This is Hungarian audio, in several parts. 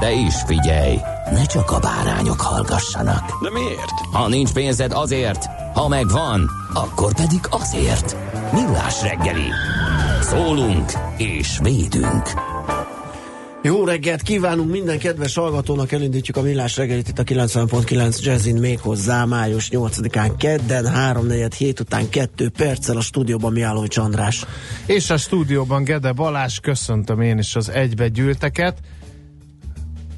De is figyelj, ne csak a bárányok hallgassanak. De miért? Ha nincs pénzed azért, ha megvan, akkor pedig azért. Millás reggeli. Szólunk és védünk. Jó reggelt kívánunk minden kedves hallgatónak, elindítjuk a millás reggelit itt a 90.9 Jazzin méghozzá május 8-án kedden, 3 hét után 2 perccel a stúdióban Miállói András. És a stúdióban Gede Balázs, köszöntöm én is az egybegyűlteket.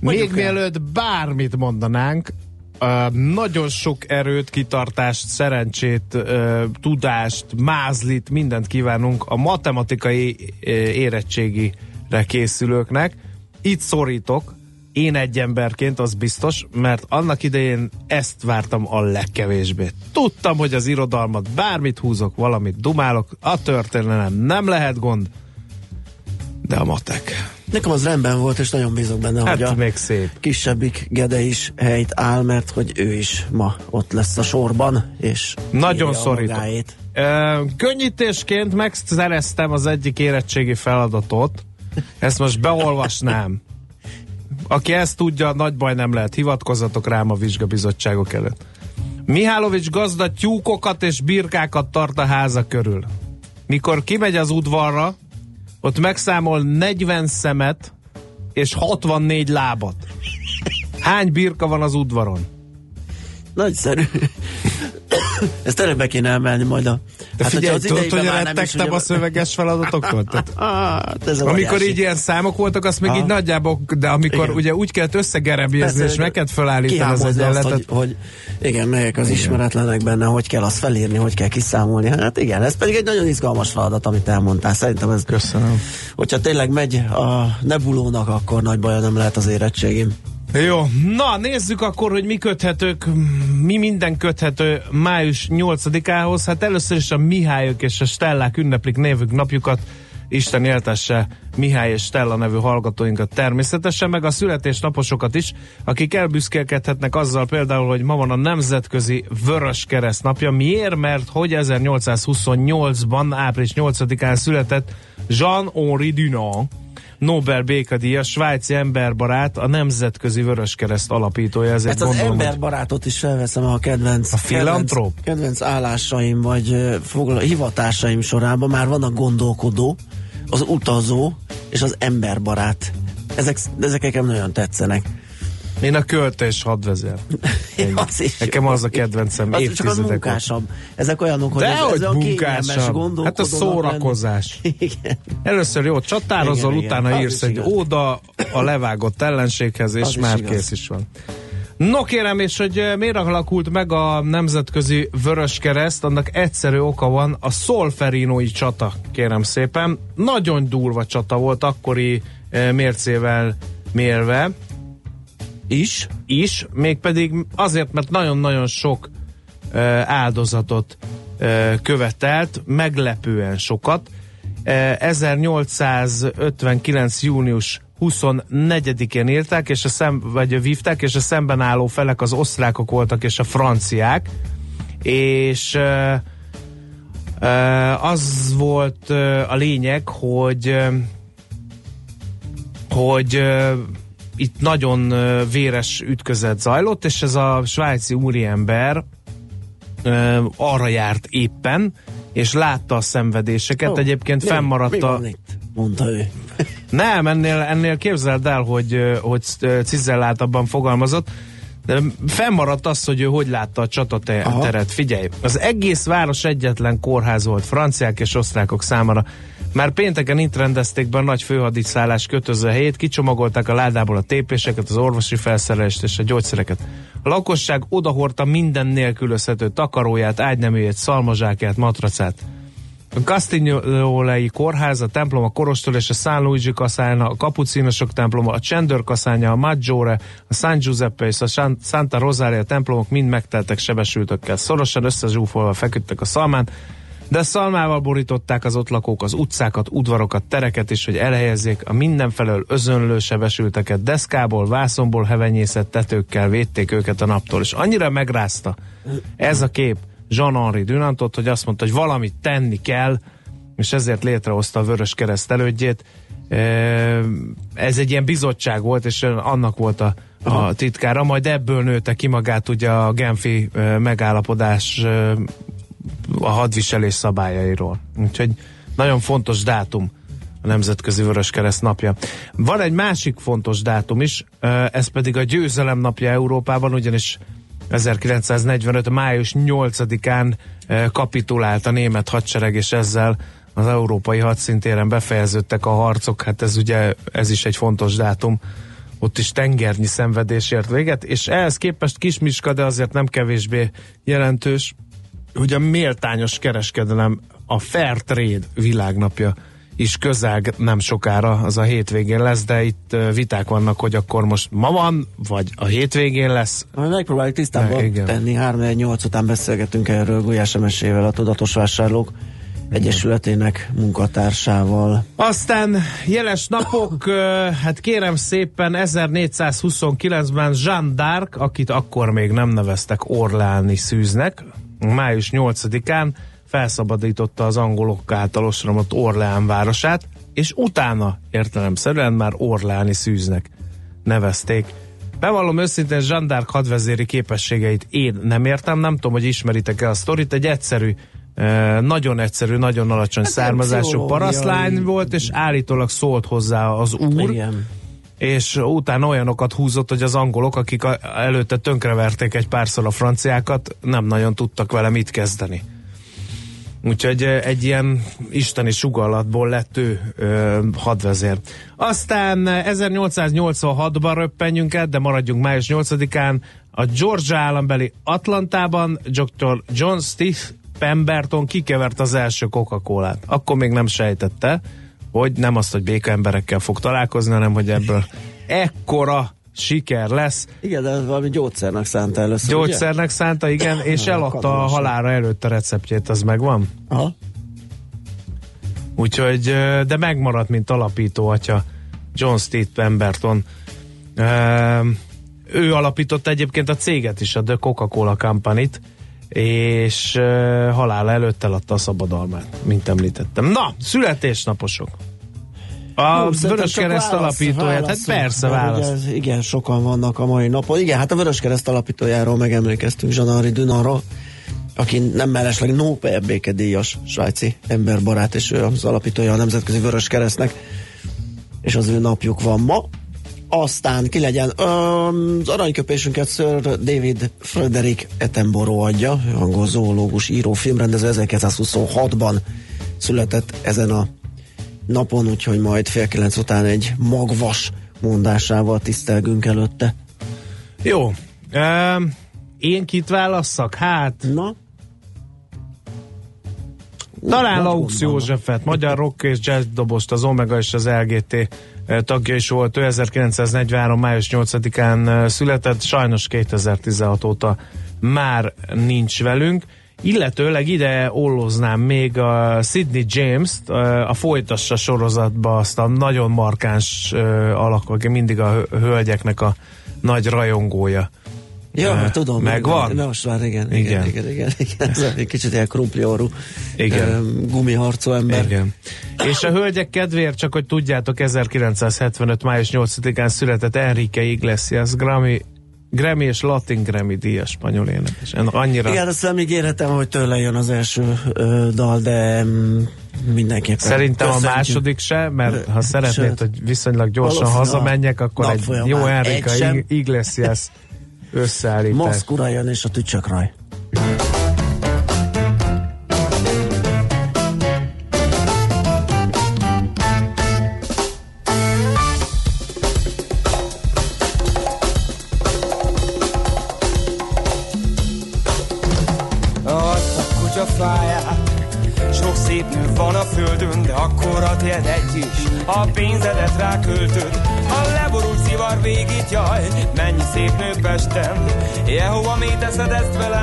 Még mielőtt bármit mondanánk, Uh, nagyon sok erőt, kitartást, szerencsét, uh, tudást, mázlit, mindent kívánunk a matematikai uh, érettségire készülőknek. Itt szorítok, én egy emberként, az biztos, mert annak idején ezt vártam a legkevésbé. Tudtam, hogy az irodalmat bármit húzok, valamit dumálok, a történelem nem lehet gond, de a matek. Nekem az rendben volt, és nagyon bízok benne, Hát hogy a még szép. kisebbik Gede is helyt áll, mert hogy ő is ma ott lesz a sorban, és Nagyon szorítok. magáét. Ö, könnyítésként megszereztem az egyik érettségi feladatot. Ezt most beolvasnám. Aki ezt tudja, nagy baj nem lehet. Hivatkozzatok rám a vizsgabizottságok előtt. Mihálovics gazda tyúkokat és birkákat tart a háza körül. Mikor kimegy az udvarra, ott megszámol 40 szemet és 64 lábat. Hány birka van az udvaron? Nagyszerű. Ezt tényleg be kéne emelni majd a... De hát, figyelj, tudod, hogy rettegtem ugye- a szöveges feladatoktól? Tehát, Hát, ez amikor óriási. így ilyen számok voltak, azt még Aha. így nagyjából, de amikor Igen. ugye úgy kellett összegerebézni, és meg kellett felállítani az kihámozni azt, egyenletet. hogy, hogy igen, melyek az ismeretlenek benne, hogy kell azt felírni, hogy kell kiszámolni. Hát igen, ez pedig egy nagyon izgalmas feladat, amit elmondtál. Szerintem ez, Köszönöm. hogyha tényleg megy a nebulónak, akkor nagy baja nem lehet az érettségim. Jó, na nézzük akkor, hogy mi köthetők, mi minden köthető május 8-ához. Hát először is a Mihályok és a Stellák ünneplik névük napjukat. Isten éltesse Mihály és Stella nevű hallgatóinkat természetesen, meg a születésnaposokat is, akik elbüszkélkedhetnek azzal például, hogy ma van a Nemzetközi Vörös Kereszt napja. Miért? Mert hogy 1828-ban, április 8-án született Jean-Henri Dunant, Nobel békadíjas, svájci emberbarát, a Nemzetközi Vöröskereszt alapítója. Ezért Ezt az gondolom, hogy emberbarátot is felveszem a kedvenc, A filantróp? kedvenc, kedvenc állásaim vagy ö, fogla, hivatásaim sorában már van a gondolkodó, az utazó és az emberbarát. Ezek, ezek nekem nagyon tetszenek. Én a költés hadvezér. Ennyi. Az is Nekem az a kedvencem, Az csak az évtizedek óta. munkásabb. Ezek olyanok, hogy De ez, hogy ez munkásabb? Hát a szórakozás. lenni. Igen. Először jó, csatározol, Igen, igen. utána Az írsz is egy óda a levágott ellenséghez, és Az is már igaz. kész is van. No kérem, és hogy eh, miért alakult meg a Nemzetközi Vöröskereszt, annak egyszerű oka van, a Szolferinói csata, kérem szépen. Nagyon durva csata volt akkori eh, mércével mérve, Is? is, mégpedig azért, mert nagyon-nagyon sok ö, áldozatot ö, követelt, meglepően sokat. Ö, 1859. június 24-én írták, és a szem, vagy vívták, és a szemben álló felek az osztrákok voltak, és a franciák, és ö, az volt a lényeg, hogy hogy itt nagyon véres ütközet zajlott, és ez a svájci úriember ö, arra járt éppen, és látta a szenvedéseket. Ó, Egyébként mi? fennmaradt Mi a... itt? Mondta ő. Nem, ennél, ennél képzeld el, hogy, hogy ö, cizelláltabban fogalmazott. De fennmaradt az, hogy ő hogy látta a csatateret. Figyelj, az egész város egyetlen kórház volt franciák és osztrákok számára. Már pénteken itt rendezték be a nagy főhadiszállás kötöző helyét, kicsomagolták a ládából a tépéseket, az orvosi felszerelést és a gyógyszereket. A lakosság odahordta minden nélkülözhető takaróját, ágyneműjét, szalmazsákját, matracát. A Castigliolei kórház, a templom, a Korostól és a San Luigi kaszánya, a kapucinosok temploma, a Csendőr kaszánya, a Maggiore, a San Giuseppe és a Santa Rosaria templomok mind megteltek sebesültökkel. Szorosan összezsúfolva feküdtek a szalmán, de szalmával borították az ott lakók az utcákat, udvarokat, tereket is, hogy elhelyezzék a mindenfelől özönlő sebesülteket, deszkából, vászomból hevenyészett tetőkkel védték őket a naptól, és annyira megrázta ez a kép Jean-Henri Dunantot, hogy azt mondta, hogy valamit tenni kell, és ezért létrehozta a Vörös Kereszt elődjét. Ez egy ilyen bizottság volt, és annak volt a, a titkára, majd ebből nőtte ki magát ugye a Genfi megállapodás a hadviselés szabályairól. Úgyhogy nagyon fontos dátum a Nemzetközi Kereszt napja. Van egy másik fontos dátum is, ez pedig a győzelem napja Európában, ugyanis 1945. május 8-án kapitulált a német hadsereg, és ezzel az európai hadszintéren befejeződtek a harcok, hát ez ugye, ez is egy fontos dátum, ott is tengernyi szenvedés ért véget, és ehhez képest Kismiska, de azért nem kevésbé jelentős, hogy a méltányos kereskedelem a Fair Trade világnapja is közel nem sokára, az a hétvégén lesz, de itt viták vannak, hogy akkor most ma van, vagy a hétvégén lesz. Megpróbáljuk tisztában ne, tenni, 3-8 után beszélgetünk erről Gulyás Emesével, a Tudatos Vásárlók Egyesületének munkatársával. Aztán jeles napok, hát kérem szépen 1429-ben Jean d'Arc, akit akkor még nem neveztek Orláni szűznek, május 8-án felszabadította az angolok által osramott Orleán városát, és utána értelemszerűen már Orleáni szűznek nevezték. Bevallom őszintén Zsandárk hadvezéri képességeit én nem értem, nem tudom, hogy ismeritek-e a sztorit, egy egyszerű nagyon egyszerű, nagyon alacsony hát származású parasztlány volt, és állítólag szólt hozzá az úr, Igen. és utána olyanokat húzott, hogy az angolok, akik előtte tönkreverték egy párszor a franciákat, nem nagyon tudtak vele mit kezdeni. Úgyhogy egy ilyen isteni sugallatból lett ő ö, hadvezér. Aztán 1886-ban röppenjünk el, de maradjunk május 8-án. A Georgia állambeli Atlantában Dr. John Steve Pemberton kikevert az első Coca-Colát. Akkor még nem sejtette, hogy nem azt, hogy béka emberekkel fog találkozni, hanem hogy ebből ekkora siker lesz. Igen, de valami gyógyszernek szánta először, Gyógyszernek ugye? szánta, igen, és eladta a halára előtt a receptjét, az megvan? Aha. Úgyhogy, de megmaradt, mint alapító atya John Steve Pemberton. Ő alapította egyébként a céget is, a The Coca-Cola Company-t, és halál előtt eladta a szabadalmát, mint említettem. Na, születésnaposok. A Vörös Kereszt alapítóját, hát persze választ. Ugye, igen, sokan vannak a mai napon. Igen, hát a Vörös Kereszt alapítójáról megemlékeztünk, Zsanari Dunarról, aki nem mellesleg Nobel békedíjas svájci emberbarát, és ő az alapítója a Nemzetközi Vörös Keresztnek, és az ő napjuk van ma. Aztán ki legyen, az aranyköpésünket Sir David Frederick Attenborough adja, angol zoológus, író, filmrendező 1926-ban született ezen a napon, úgyhogy majd fél kilenc után egy magvas mondásával tisztelgünk előtte. Jó. Uh, én kit válasszak? Hát... Na? Talán Laux Józsefet, magyar rock és jazz dobost, az Omega és az LGT tagja is volt. Ő 1943. május 8-án született, sajnos 2016 óta már nincs velünk. Illetőleg ide olloznám még a Sidney James-t, a folytassa sorozatba azt a nagyon markáns alak, aki mindig a hölgyeknek a nagy rajongója. Ja, uh, tudom. Megvan? Most már igen, igen, igen, igen, igen, igen. Ez egy kicsit ilyen krumpliorú igen. gumiharcó ember. Igen. És a hölgyek kedvéért, csak hogy tudjátok, 1975. május 8-án született Enrique Iglesias, Grammy Grammy és Latin Grammy díjas spanyol énekes. Annyira... Igen, azt nem ígérhetem, hogy tőle jön az első ö, dal, de mm, mindenképpen. Szerintem Köszönjük. a második se, mert ha szeretnéd, Sőt, hogy viszonylag gyorsan hazamenjek, akkor egy jó Enrique Iglesias összeállítás. Maszkura jön és a tücsökraj. Teszed ezt velem,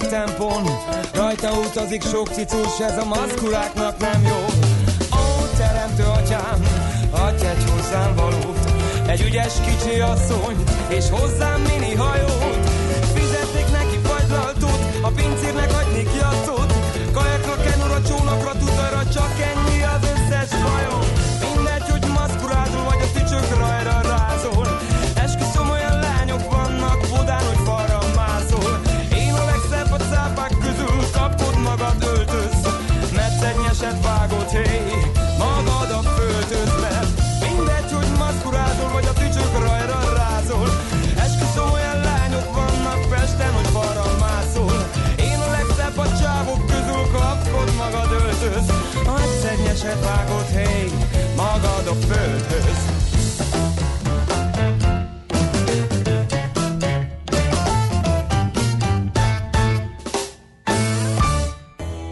szambat tempón Rajta utazik sok cicus, ez a maszkuláknak nem jó. Ó, teremtő atyám, adj egy hozzám valót. Egy ügyes kicsi asszony, és hozzám mini hajót. Fizetnék neki fagylaltót, a pincérnek adnék jattot Kajakra, kenura, csónakra, tutajra, csak ennyi az összes bajom Metszegnyeset vágod, hé Magad a földhöz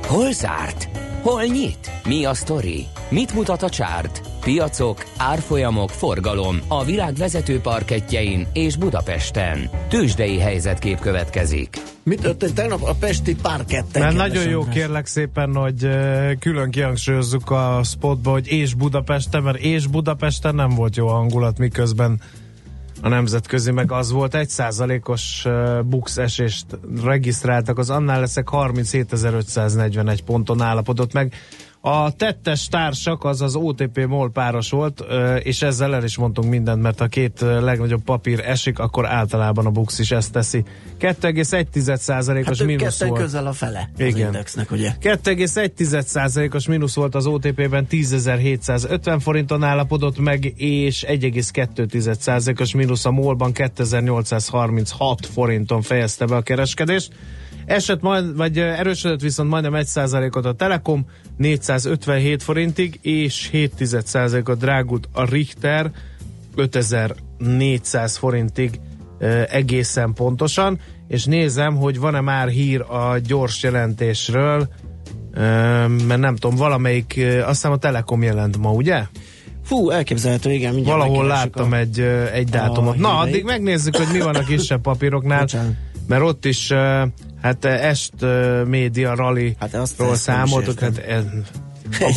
Hol zárt? Hol nyit? Mi a sztori? Mit mutat a csárt? Piacok, árfolyamok, forgalom a világ vezető parketjein és Budapesten. Tősdei helyzetkép következik. Mi történt tegnap a Pesti parketten? Mert nagyon jó András? kérlek szépen, hogy külön kihangsúlyozzuk a spotba, hogy és Budapesten, mert és Budapesten nem volt jó hangulat, miközben a nemzetközi meg az volt, egy százalékos bux esést regisztráltak, az annál leszek 37.541 ponton állapodott meg. A tettes társak az az OTP MOL páros volt, és ezzel el is mondtunk mindent, mert a két legnagyobb papír esik, akkor általában a Bux is ezt teszi. 2,1%-os Hát mínusz volt. közel a fele az Igen. indexnek, ugye? 2,1%-os mínusz volt az OTP-ben 10.750 forinton állapodott meg, és 1,2%-os mínusz a MOL-ban 2836 forinton fejezte be a kereskedést. Esett majd, vagy erősödött viszont majdnem 1%-ot a Telekom, 457 forintig, és 7%-ot drágult a Richter, 5400 forintig egészen pontosan, és nézem, hogy van-e már hír a gyors jelentésről, mert nem tudom, valamelyik, azt hiszem a Telekom jelent ma, ugye? Fú, elképzelhető, igen. Valahol láttam a... egy, egy dátumot. Na, híreit. addig megnézzük, hogy mi van a kisebb papíroknál, Bocsánat. mert ott is Hát eh, Est uh, Média Rally Hát azt- ról számoltuk, hát ez,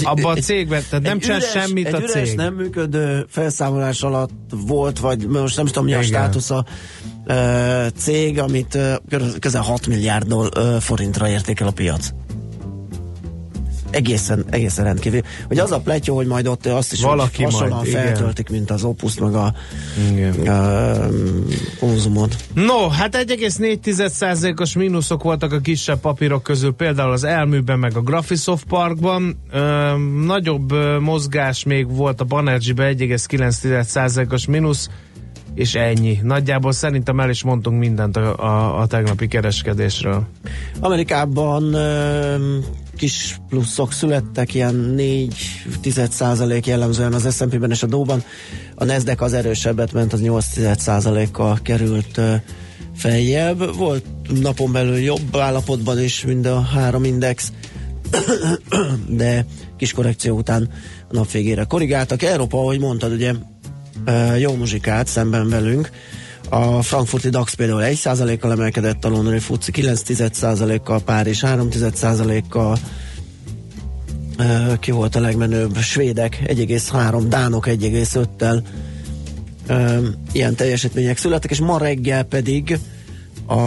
abban a cégben, tehát nem csinál semmit egy a üres, cég. nem működő felszámolás alatt volt, vagy most nem tudom mi a státusza cég, amit közel 6 milliárd forintra értékel a piac. Egészen, egészen rendkívül. Hogy az a pletyó, hogy majd ott azt is Valaki hasonlóan majd, igen. feltöltik, mint az Opus, meg a Igen. konzumot. No, hát 1,4%-os mínuszok voltak a kisebb papírok közül, például az Elműben, meg a Graphisoft Parkban. Ö, nagyobb ö, mozgás még volt a Banerjee-ben 1,9%-os mínusz, és ennyi. Nagyjából szerintem el is mondtunk mindent a, a, a tegnapi kereskedésről. Amerikában kis pluszok születtek, ilyen 4 százalék jellemzően az S&P-ben és a Dow-ban. A Nasdaq az erősebbet ment, az 8 kal került feljebb. Volt napon belül jobb állapotban is mind a három index, de kis korrekció után a nap végére korrigáltak. Európa, ahogy mondtad, ugye jó muzsikát szemben velünk. A frankfurti DAX például 1%-kal emelkedett, a londoni FUCI 9%-kal, Párizs 3%-kal, Ö, ki volt a legmenőbb? Svédek 1,3, Dánok 1,5-tel. Ö, Ilyen teljesítmények születtek, és ma reggel pedig a,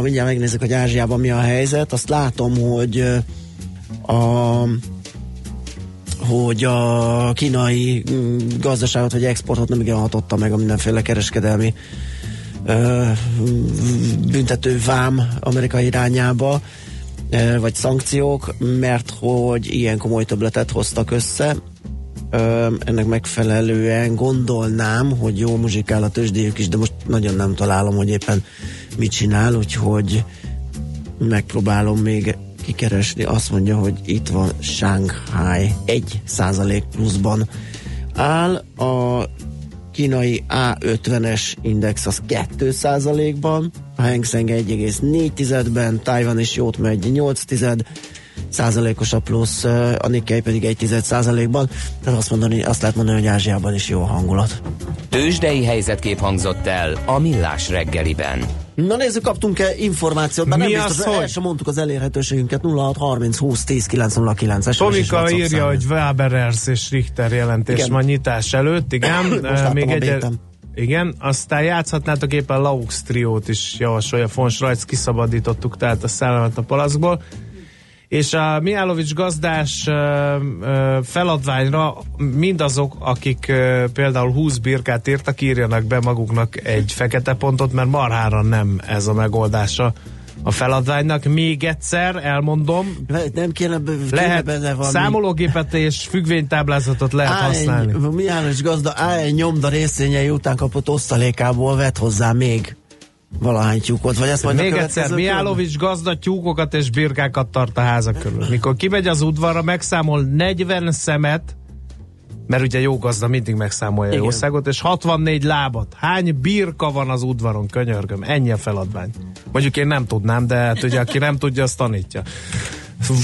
mindjárt megnézzük, hogy Ázsiában mi a helyzet. Azt látom, hogy a hogy a kínai mm, gazdaságot vagy exportot nem igen hatotta meg a mindenféle kereskedelmi ö, büntető vám Amerika irányába, vagy szankciók, mert hogy ilyen komoly töbletet hoztak össze. Ennek megfelelően gondolnám, hogy jó muzsikál a tőzsdéjük is, de most nagyon nem találom, hogy éppen mit csinál, úgyhogy megpróbálom még kikeresni. Azt mondja, hogy itt van Shanghai 1 százalék pluszban áll. A kínai A50-es index az 2 százalékban, a Hang Seng 1,4-ben, Taiwan is jót megy 8 tized, százalékos a plusz, a Nikkei pedig 1 tized százalékban, tehát azt, mondani, azt lehet mondani, hogy Ázsiában is jó hangulat. Tőzsdei helyzetkép hangzott el a Millás reggeliben. Na nézzük, kaptunk-e információt, mert Mi nem az, biztos, hogy? el sem mondtuk az elérhetőségünket 0630 20 10 909 es Tomika írja, hogy Waberers és Richter jelentés Igen. ma nyitás előtt, igen. Most a egy igen, aztán játszhatnátok éppen Laux triót is javasolja von Schreitz, kiszabadítottuk tehát a szellemet a palaszkból. És a Mihálovics gazdás feladványra mindazok, akik például 20 birkát írtak, írjanak be maguknak egy fekete pontot, mert marhára nem ez a megoldása a feladványnak. Még egyszer elmondom, Nem kéne, kéne lehet benne valami számológépet és függvénytáblázatot lehet használni. A1, Mihálos gazda A1 nyomda részvényei után kapott osztalékából vett hozzá még valahány tyúkot, vagy ezt majd a Még egyszer, körben? Mihálovics gazda tyúkokat és birkákat tart a házak körül. Mikor kimegy az udvarra, megszámol 40 szemet, mert ugye jó gazda mindig megszámolja a Igen. jószágot, és 64 lábat. Hány birka van az udvaron, könyörgöm? Ennyi a feladvány. Mondjuk én nem tudnám, de hát ugye aki nem tudja, azt tanítja.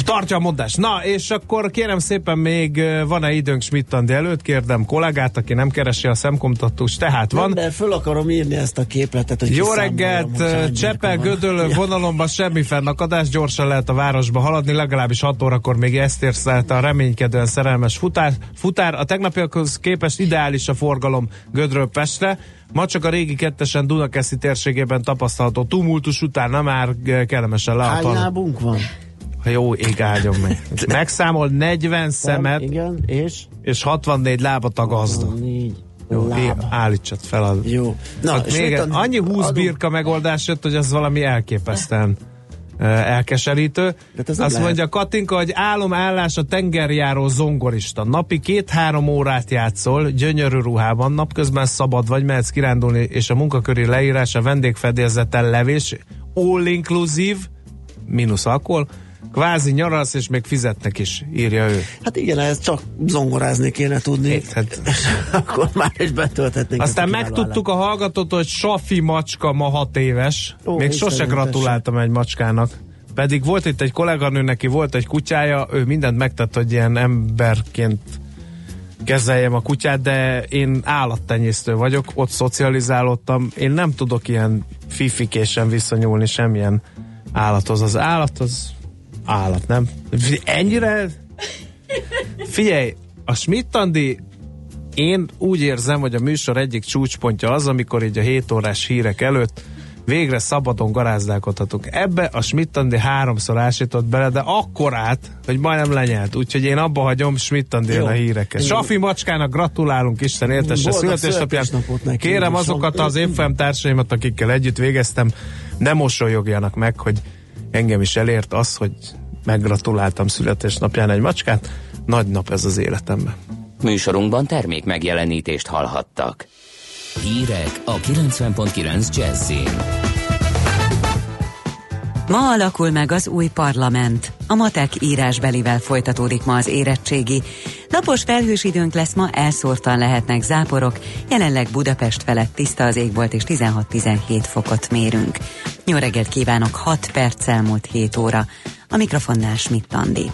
Tartja a mondást. Na, és akkor kérem szépen még van-e időnk Schmidt-Andi előtt? Kérdem kollégát, aki nem keresi a szemkomtatust, tehát van. Nem, de föl akarom írni ezt a képletet, hogy Jó reggelt, Csepel. Gödöllő vonalomban semmi fennakadás, gyorsan lehet a városba haladni, legalábbis 6 órakor még ezt érsz lehet a reménykedően szerelmes futár. futár. A tegnapiakhoz képest ideális a forgalom Gödről Pestre, ma csak a régi kettesen Dunakeszi térségében tapasztalható tumultus után már kellemesen Hány haladni. lábunk van? Jó ég áldjon meg. Megszámol 40 szemet, Igen, és? és 64 lábat a gazda. Négy Jó, é- láb. állítsad fel. A... Jó. Na, hát még ad- annyi 20 adunk- birka megoldás jött, hogy az valami elképesztően elkeserítő. hát ez Azt lehet. mondja Katinka, hogy álomállás a tengerjáró zongorista. Napi két-három órát játszol, gyönyörű ruhában, napközben szabad vagy, mehetsz kirándulni, és a munkaköri leírás a vendégfedélzeten levés, all inclusive, mínusz alkohol, kvázi nyaralsz, és még fizetnek is, írja ő. Hát igen, ez csak zongorázni kéne tudni. Hát- Akkor már is betölthetnénk. Aztán megtudtuk a hallgatót, hogy Safi macska ma hat éves. Ó, Még sose gratuláltam egy macskának. Pedig volt itt egy kolléganő, neki volt egy kutyája, ő mindent megtett, hogy ilyen emberként kezeljem a kutyát, de én állattenyésztő vagyok, ott szocializálódtam. Én nem tudok ilyen fifikésen visszanyúlni semmilyen állathoz. Az állat az állat, nem? Ennyire? Figyelj, a Schmidt-Andi én úgy érzem, hogy a műsor egyik csúcspontja az, amikor így a 7 órás hírek előtt végre szabadon garázdálkodhatunk. Ebbe a Schmidt-Andi háromszor ásított bele, de akkorát, hogy majdnem lenyelt. Úgyhogy én abba hagyom schmidt a híreket. Jó. Safi macskának gratulálunk, Isten éltesse születésnapján. Kérem azokat az évfolyam társaimat, akikkel együtt végeztem, ne mosolyogjanak meg, hogy engem is elért az, hogy meggratuláltam születésnapján egy macskát. Nagy nap ez az életemben. Műsorunkban termék megjelenítést hallhattak. Hírek a 90.9 Jazzin. Ma alakul meg az új parlament. A matek írásbelivel folytatódik ma az érettségi. Napos felhős időnk lesz ma, elszórtan lehetnek záporok, jelenleg Budapest felett tiszta az égbolt és 16-17 fokot mérünk. Jó reggelt kívánok, 6 perc elmúlt 7 óra. A mikrofonnál Schmidt Andi.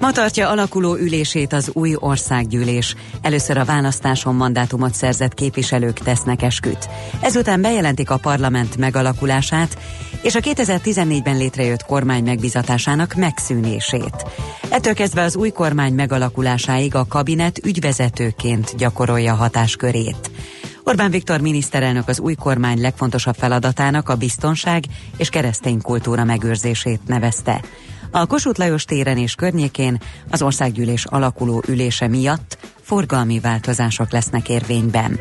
Ma tartja alakuló ülését az új országgyűlés. Először a választáson mandátumot szerzett képviselők tesznek esküt. Ezután bejelentik a parlament megalakulását és a 2014-ben létrejött kormány megbizatásának megszűnését. Ettől kezdve az új kormány megalakulásáig a kabinet ügyvezetőként gyakorolja hatáskörét. Orbán Viktor miniszterelnök az új kormány legfontosabb feladatának a biztonság és keresztény kultúra megőrzését nevezte. A Kossuth Lajos téren és környékén az országgyűlés alakuló ülése miatt forgalmi változások lesznek érvényben.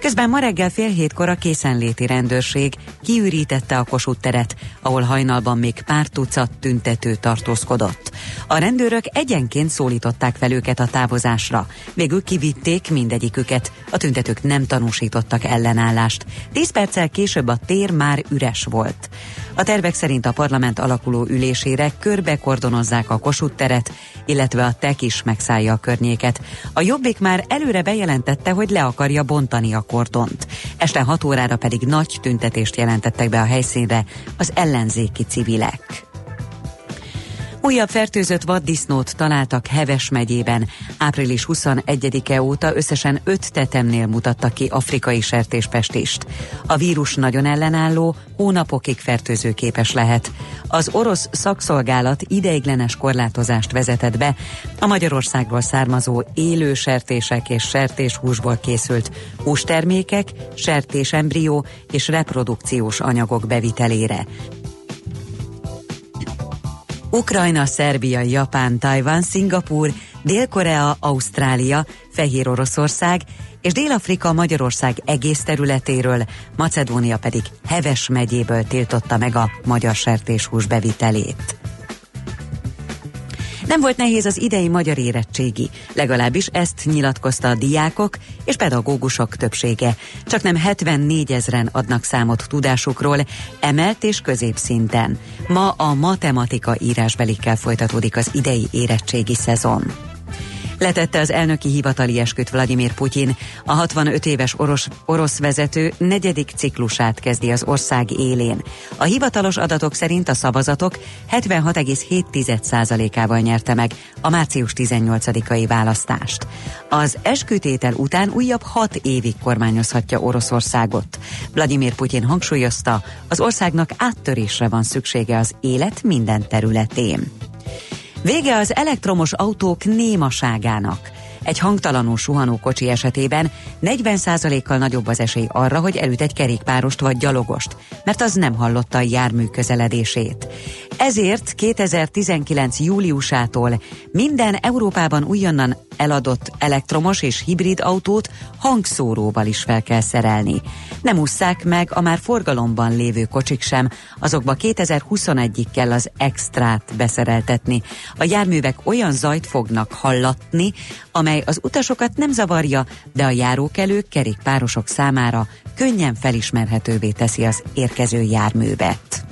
Közben ma reggel fél hétkor a készenléti rendőrség kiürítette a Kossuth teret, ahol hajnalban még pár tucat tüntető tartózkodott. A rendőrök egyenként szólították fel őket a távozásra. Végül kivitték mindegyiküket. A tüntetők nem tanúsítottak ellenállást. Tíz perccel később a tér már üres volt. A tervek szerint a parlament alakuló ülésére körbe kordonozzák a Kossuth teret, illetve a TEK is megszállja a környéket. A Jobbik már előre bejelentette, hogy le akarja bontani a kordont. Este 6 órára pedig nagy tüntetést jelentettek be a helyszínre az ellenzéki civilek. Újabb fertőzött vaddisznót találtak Heves megyében. Április 21-e óta összesen öt tetemnél mutattak ki afrikai sertéspestist. A vírus nagyon ellenálló, hónapokig fertőzőképes lehet. Az orosz szakszolgálat ideiglenes korlátozást vezetett be a Magyarországból származó élő sertések és sertéshúsból készült hústermékek, sertésembrió és reprodukciós anyagok bevitelére. Ukrajna, Szerbia, Japán, Tajvan, Szingapúr, Dél-Korea, Ausztrália, Fehér Oroszország és Dél-Afrika Magyarország egész területéről, Macedónia pedig Heves megyéből tiltotta meg a magyar sertéshús bevitelét. Nem volt nehéz az idei magyar érettségi, legalábbis ezt nyilatkozta a diákok és pedagógusok többsége. Csak nem 74 ezeren adnak számot tudásukról, emelt és középszinten. Ma a matematika írásbelikkel folytatódik az idei érettségi szezon. Letette az elnöki hivatali esküt Vladimir Putyin. A 65 éves orosz, orosz vezető negyedik ciklusát kezdi az ország élén. A hivatalos adatok szerint a szavazatok 76,7%-ával nyerte meg a március 18-ai választást. Az eskütétel után újabb hat évig kormányozhatja Oroszországot. Vladimir Putyin hangsúlyozta, az országnak áttörésre van szüksége az élet minden területén. Vége az elektromos autók némaságának. Egy hangtalanul suhanó kocsi esetében 40%-kal nagyobb az esély arra, hogy elüt egy kerékpárost vagy gyalogost, mert az nem hallotta a jármű közeledését. Ezért 2019. júliusától minden Európában újonnan eladott elektromos és hibrid autót hangszóróval is fel kell szerelni. Nem ússzák meg a már forgalomban lévő kocsik sem, azokba 2021-ig kell az extrát beszereltetni. A járművek olyan zajt fognak hallatni, amely az utasokat nem zavarja, de a járókelők kerékpárosok számára könnyen felismerhetővé teszi az érkező járművet.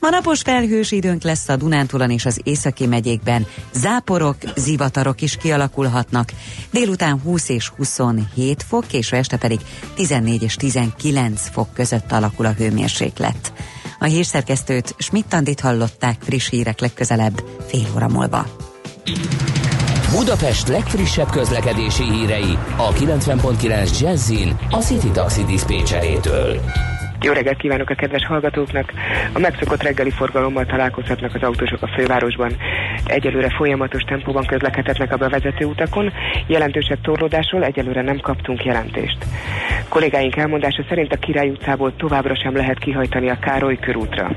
Ma napos felhős időnk lesz a Dunántúlon és az északi megyékben. Záporok, zivatarok is kialakulhatnak. Délután 20 és 27 fok, késő este pedig 14 és 19 fok között alakul a hőmérséklet. A hírszerkesztőt Schmidt-Tandit hallották friss hírek legközelebb fél óra múlva. Budapest legfrissebb közlekedési hírei a 90.9 Jazzin a City Taxi Dispécsejétől. Jó reggelt kívánok a kedves hallgatóknak! A megszokott reggeli forgalommal találkozhatnak az autósok a fővárosban. Egyelőre folyamatos tempóban közlekedhetnek a bevezető utakon, jelentősebb torlódásról egyelőre nem kaptunk jelentést. Kollégáink elmondása szerint a Király utcából továbbra sem lehet kihajtani a Károly körútra.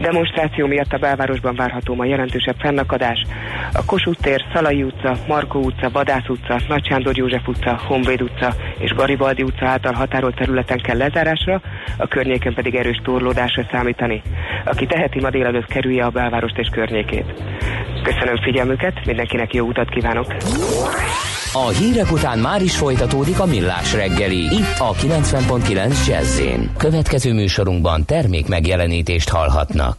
Demonstráció miatt a belvárosban várható ma jelentősebb fennakadás. A Kossuth tér, Szalai utca, Markó utca, Vadász utca, Nagy Sándor József utca, Honvéd utca és Garibaldi utca által határolt területen kell lezárásra, a környéken pedig erős torlódásra számítani. Aki teheti, ma délelőtt kerülje a belvárost és környékét. Köszönöm figyelmüket, mindenkinek jó utat kívánok! A hírek után már is folytatódik a millás reggeli. Itt a 90.9 jazz Következő műsorunkban termék megjelenítést hallhatnak.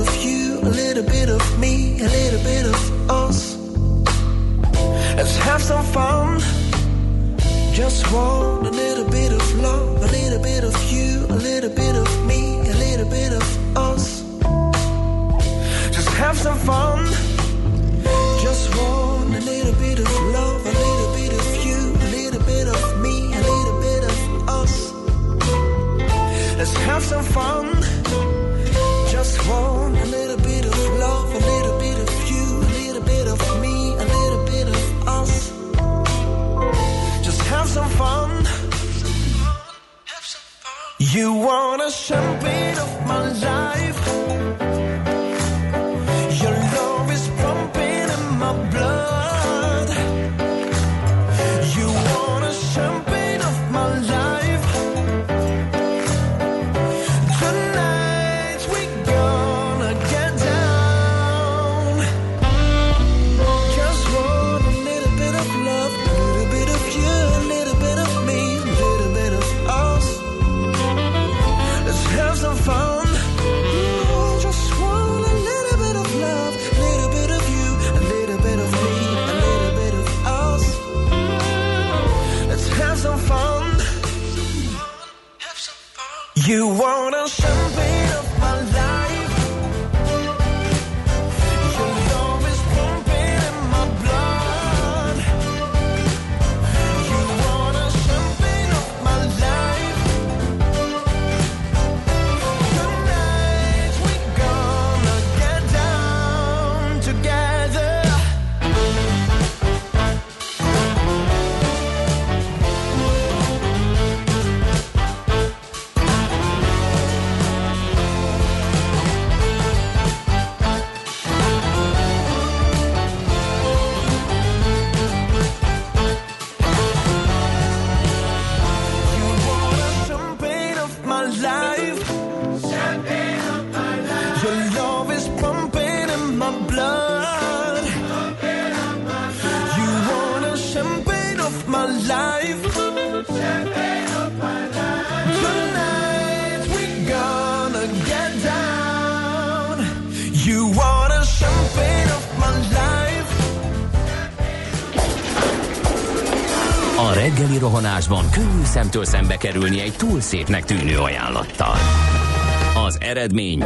Of you, a little bit of me, a little bit of us. Let's have some fun. Just want a little bit of love, a little bit of you, a little bit of me, a little bit of us. Just have some fun. Just want a little bit of love, a little bit of you, a little bit of me, a little bit of us. Let's have some fun. You want a champagne of my life. Szemtől szembe kerülni egy túl szépnek tűnő ajánlattal. Az eredmény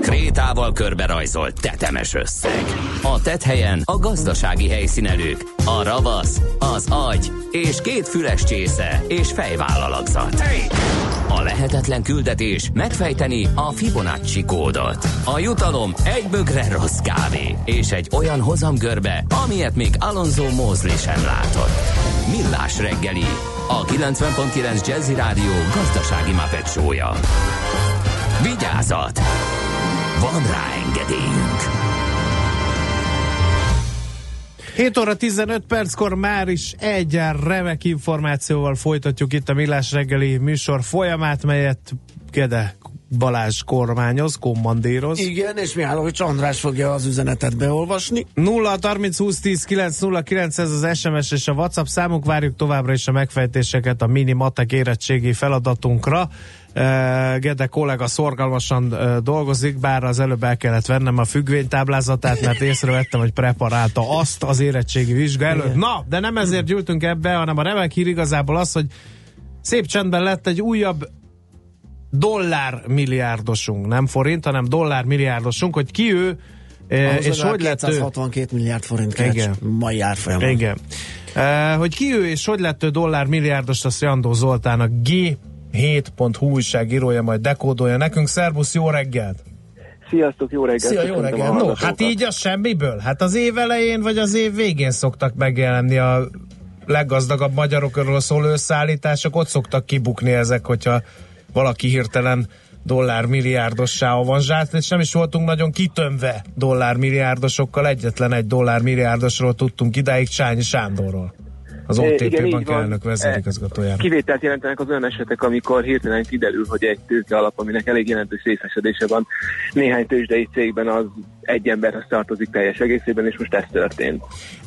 krétával körberajzolt tetemes összeg. A tethelyen a gazdasági helyszínelők, a ravasz, az agy és két füles csésze és fejvállalakzat. A lehetetlen küldetés megfejteni a Fibonacci kódot. A jutalom egy bögre rossz kávé és egy olyan hozamgörbe, amilyet még Alonso Mózli sem látott. Millás reggeli, a 90.9 Jazzy Rádió gazdasági mapetsója. Vigyázat! Van rá engedélyünk! 7 óra 15 perckor már is egy remek információval folytatjuk itt a Millás reggeli műsor folyamát, melyet Gede Balázs kormányoz, kommandíroz. Igen, és Mihálovics András fogja az üzenetet beolvasni. 0 30 20 10 9 0 9 ez az SMS és a WhatsApp számunk, várjuk továbbra is a megfejtéseket a mini matek érettségi feladatunkra. Uh, Gede kollega szorgalmasan uh, dolgozik, bár az előbb el kellett vennem a függvénytáblázatát, mert észrevettem, hogy preparálta azt az érettségi vizsga előtt. Na, de nem ezért gyűltünk ebbe, hanem a remek hír igazából az, hogy szép csendben lett egy újabb dollár milliárdosunk, nem forint, hanem dollár milliárdosunk, hogy ki ő, Ahhoz és hogy lett ő... 262 milliárd forint keres Igen. mai árfolyamon. Igen. Uh, hogy ki ő és hogy lett ő dollár milliárdos, azt Jandó Zoltán a G7.hu újságírója majd dekódolja nekünk. Szerbusz, jó reggelt! Sziasztok, jó reggelt! Szia, jó reggelt! No, hát így a semmiből. Hát az év elején vagy az év végén szoktak megjelenni a leggazdagabb magyarokról szóló összeállítások, ott szoktak kibukni ezek, hogyha valaki hirtelen dollár milliárdossá avanzsált, és nem is voltunk nagyon kitömve dollár milliárdosokkal, egyetlen egy dollár milliárdosról tudtunk idáig Csányi Sándorról. Az OTP igen, bank elnök vezérigazgatójára. Kivételt jelentenek az olyan esetek, amikor hirtelen kiderül, hogy egy tőke alap, aminek elég jelentős részesedése van, néhány tőzsdei cégben az egy emberhez tartozik teljes egészében, és most ez történt.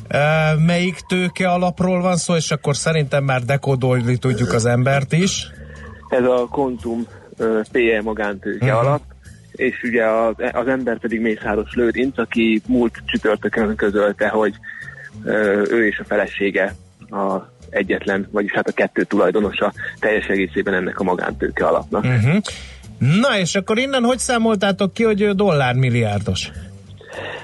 E, melyik tőke alapról van szó, és akkor szerintem már dekódolni tudjuk az embert is. Ez a Kontum PE magántőke uh-huh. alap, és ugye az, az ember pedig Mészáros Lőrinc, aki múlt csütörtökön közölte, hogy ő és a felesége a egyetlen, vagyis hát a kettő tulajdonosa teljes egészében ennek a magántőke alapnak. Uh-huh. Na és akkor innen hogy számoltátok ki, hogy ő dollár milliárdos?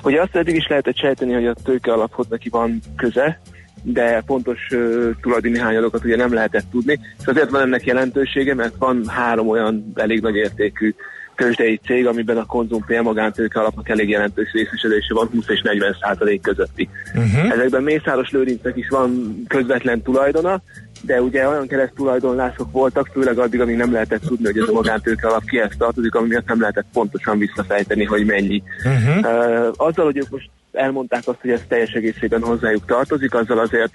Ugye azt eddig is lehetett sejteni, hogy a tőke alaphoz neki van köze, de pontos uh, tulajdoni hányadokat ugye nem lehetett tudni, és azért van ennek jelentősége, mert van három olyan elég nagy értékű tőzsdei cég, amiben a konzum PL magántőke alapnak elég jelentős részesedése van 20 és 40 százalék közötti. Uh-huh. Ezekben Mészáros Lőrincnek is van közvetlen tulajdona, de ugye olyan keresztulajdonlások voltak, főleg addig, amíg nem lehetett tudni, hogy ez a magántőke alap kihez tartozik, ami miatt nem lehetett pontosan visszafejteni, hogy mennyi. Uh-huh. Uh, azzal, hogy ők most elmondták azt, hogy ez teljes egészében hozzájuk tartozik, azzal azért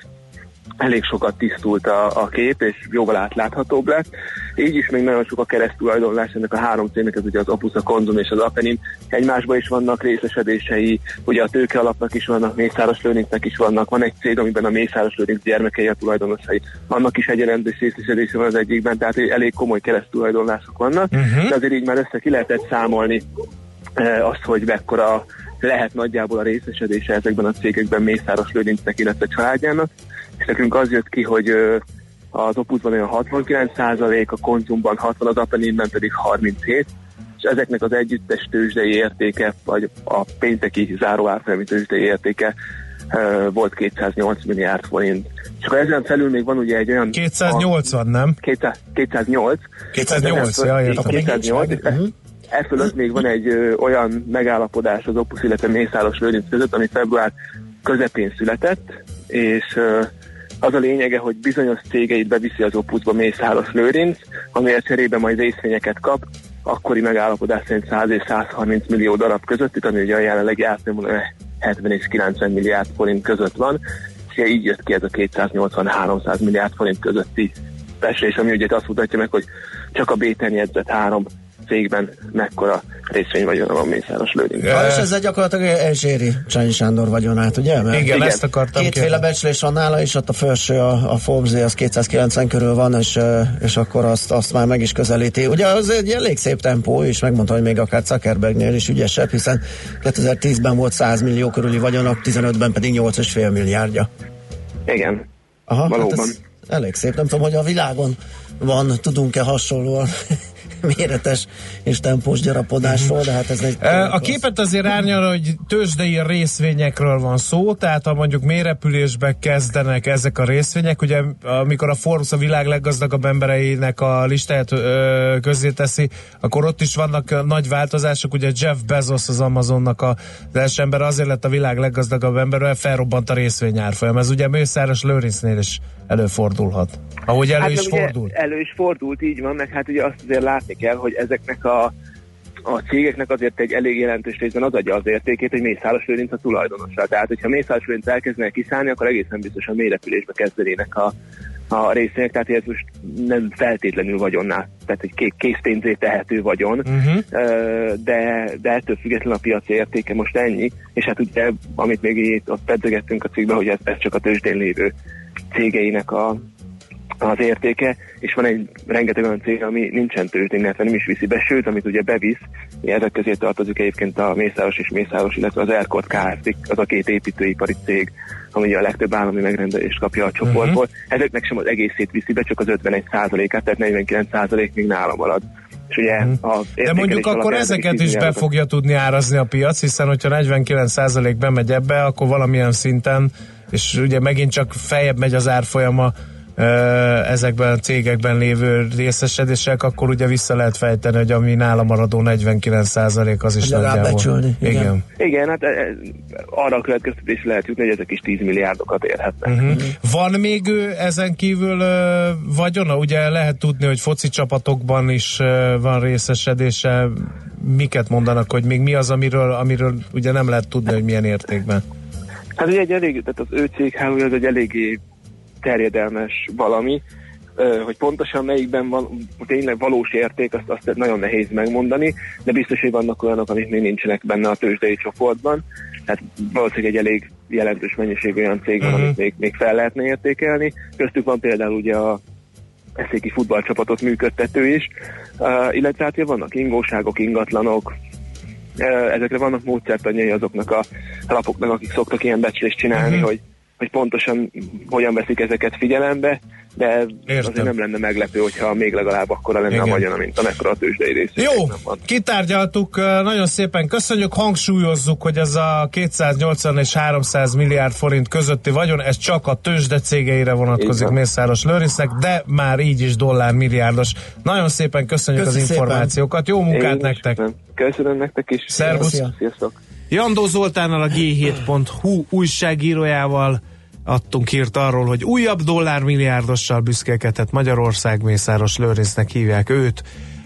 elég sokat tisztult a, a kép, és jóval átláthatóbb lett. Így is még nagyon sok a keresztulajdonlás ennek a három cégnek, ez ugye az Opus, a Konzum és az Apenin. Egymásban is vannak részesedései, ugye a tőke alapnak is vannak, Mészáros Lőrincnek is vannak. Van egy cég, amiben a Mészáros Lőrinc gyermekei a tulajdonosai. Annak is egy jelentős részesedése van az egyikben, tehát elég komoly keresztulajdonlások vannak. Uh-huh. De azért így már össze ki lehetett számolni eh, azt, hogy mekkora lehet nagyjából a részesedése ezekben a cégekben Mészáros Lőrincnek, illetve családjának. Nekünk az jött ki, hogy az Opusban olyan 69 a Konzumban 60, az Apeninben pedig 37, és ezeknek az együttes tőzsdei értéke, vagy a pénteki záróárfolyami tőzsdei értéke volt 208 milliárd forint. És akkor ezen felül még van ugye egy olyan... 280, nem? 200, 208. 208, ja, értem. 208, és e- e fölött még van egy ö, olyan megállapodás az Opus, illetve Mészáros Lőrinc között, ami február közepén született, és ö, az a lényege, hogy bizonyos cégeit beviszi az Opusba Mészáros Lőrinc, amiért cserébe majd részvényeket kap, akkori megállapodás szerint 100 és 130 millió darab között, itt, ami ugye a jelenlegi árfolyamon 70 és 90 milliárd forint között van, és így jött ki ez a 280-300 milliárd forint közötti beszélés, ami ugye azt mutatja meg, hogy csak a Béten jegyzett három cégben mekkora részvény vagyona van Mészáros Lőrinc. Ja, és ezzel gyakorlatilag elséri Csányi Sándor vagyonát, ugye? Mert Igen, ezt akartam Kétféle kérdezni. becslés van nála, és ott a felső, a, a Forbes az 290 körül van, és, és akkor azt, azt már meg is közelíti. Ugye az egy elég szép tempó, és megmondta, hogy még akár Zuckerbergnél is ügyesebb, hiszen 2010-ben volt 100 millió körüli vagyonok, 15-ben pedig 8,5 milliárdja. Igen, Aha, valóban. Hát ez elég szép. Nem tudom, hogy a világon van, tudunk-e hasonlóan méretes és tempós gyarapodásról, de hát ez egy... A képet azért árnyal, hogy tőzsdei részvényekről van szó, tehát ha mondjuk mélyrepülésbe kezdenek ezek a részvények, ugye amikor a Forbes a világ leggazdagabb embereinek a listáját közzéteszi, akkor ott is vannak nagy változások, ugye Jeff Bezos az Amazonnak a, az első ember azért lett a világ leggazdagabb ember, mert felrobbant a részvényárfolyam. Ez ugye Mészáros Lőrincnél is előfordulhat. Ahogy elő hát, is fordult. Elő is fordult, így van, meg hát ugye azt azért látni kell, hogy ezeknek a a cégeknek azért egy elég jelentős részben az adja az értékét, hogy Mészáros Lőrinc a tulajdonosa. Tehát, hogyha Mészáros Lőrinc elkezdenek kiszállni, akkor egészen biztosan mélyrepülésbe kezdenének a, a részvények, tehát ez most nem feltétlenül vagyonná, tehát egy ké- készpénzé tehető vagyon, Uh-huh. De, de ettől független a piaci értéke most ennyi, és hát ugye, amit még itt ott pedzegettünk a cikkben, hogy ez, ez csak a tőzsdén lévő cégeinek a, az értéke, és van egy rengeteg olyan cég, ami nincsen tőzsdén, illetve nem is viszi be, sőt, amit ugye bevisz, ezek közé tartozik egyébként a Mészáros és Mészáros, illetve az Erkort Kft. az a két építőipari cég, ami ugye a legtöbb állami megrendelést kapja a csoportból. Uh-huh. Ezeknek sem az egészét viszi be, csak az 51 át tehát 49 még nála marad. és ugye Mhm. a De mondjuk akkor ezeket is be fogja tudni árazni a piac, hiszen hogyha 49% bemegy ebbe, akkor valamilyen szinten, és ugye megint csak feljebb megy az árfolyama ezekben a cégekben lévő részesedések, akkor ugye vissza lehet fejteni, hogy ami nála maradó 49% az is nagyjából. becsülni, igen. igen. Igen, hát e, e, arra a következtetés lehet jutni, hogy ezek is 10 milliárdokat érhetnek. Uh-huh. Van még ő ezen kívül ö, vagyona? Ugye lehet tudni, hogy foci csapatokban is ö, van részesedése. Miket mondanak, hogy még mi az, amiről, amiről ugye nem lehet tudni, hogy milyen értékben? Hát ugye egy elég, tehát az ő céghálója az egy eléggé terjedelmes valami, hogy pontosan melyikben van tényleg valós érték, azt, azt nagyon nehéz megmondani, de biztos, hogy vannak olyanok, amik még nincsenek benne a tőzsdei csoportban, tehát valószínűleg egy elég jelentős mennyiség olyan cég van, Mhm. amit még, még fel lehetne értékelni. Köztük van például ugye a eszéki futballcsapatot működtető is, uh, illetve hát vannak ingóságok, ingatlanok, uh, ezekre vannak módszertanjai azoknak a lapoknak, akik szoktak ilyen becslést csinálni, Mhm. hogy hogy pontosan hogyan veszik ezeket figyelembe, de Értem. azért nem lenne meglepő, hogyha még legalább akkora lenne Igen. a vagyona, mint amekkora a tőzsdei rész. Jó, kitárgyaltuk, nagyon szépen köszönjük, hangsúlyozzuk, hogy ez a 280 és 300 milliárd forint közötti vagyon, ez csak a tőzsde cégeire vonatkozik van. Mészáros Lőrincnek, de már így is dollár milliárdos. Nagyon szépen köszönjük Köszi az szépen. információkat, jó munkát nektek! Köszönöm. köszönöm nektek is. Szervusz. Szia. Sziasztok! Jandó Zoltánnal a G7.hu újságírójával adtunk hírt arról, hogy újabb dollármilliárdossal büszkélkedhet Magyarország, Mészáros Lőrincnek hívják őt.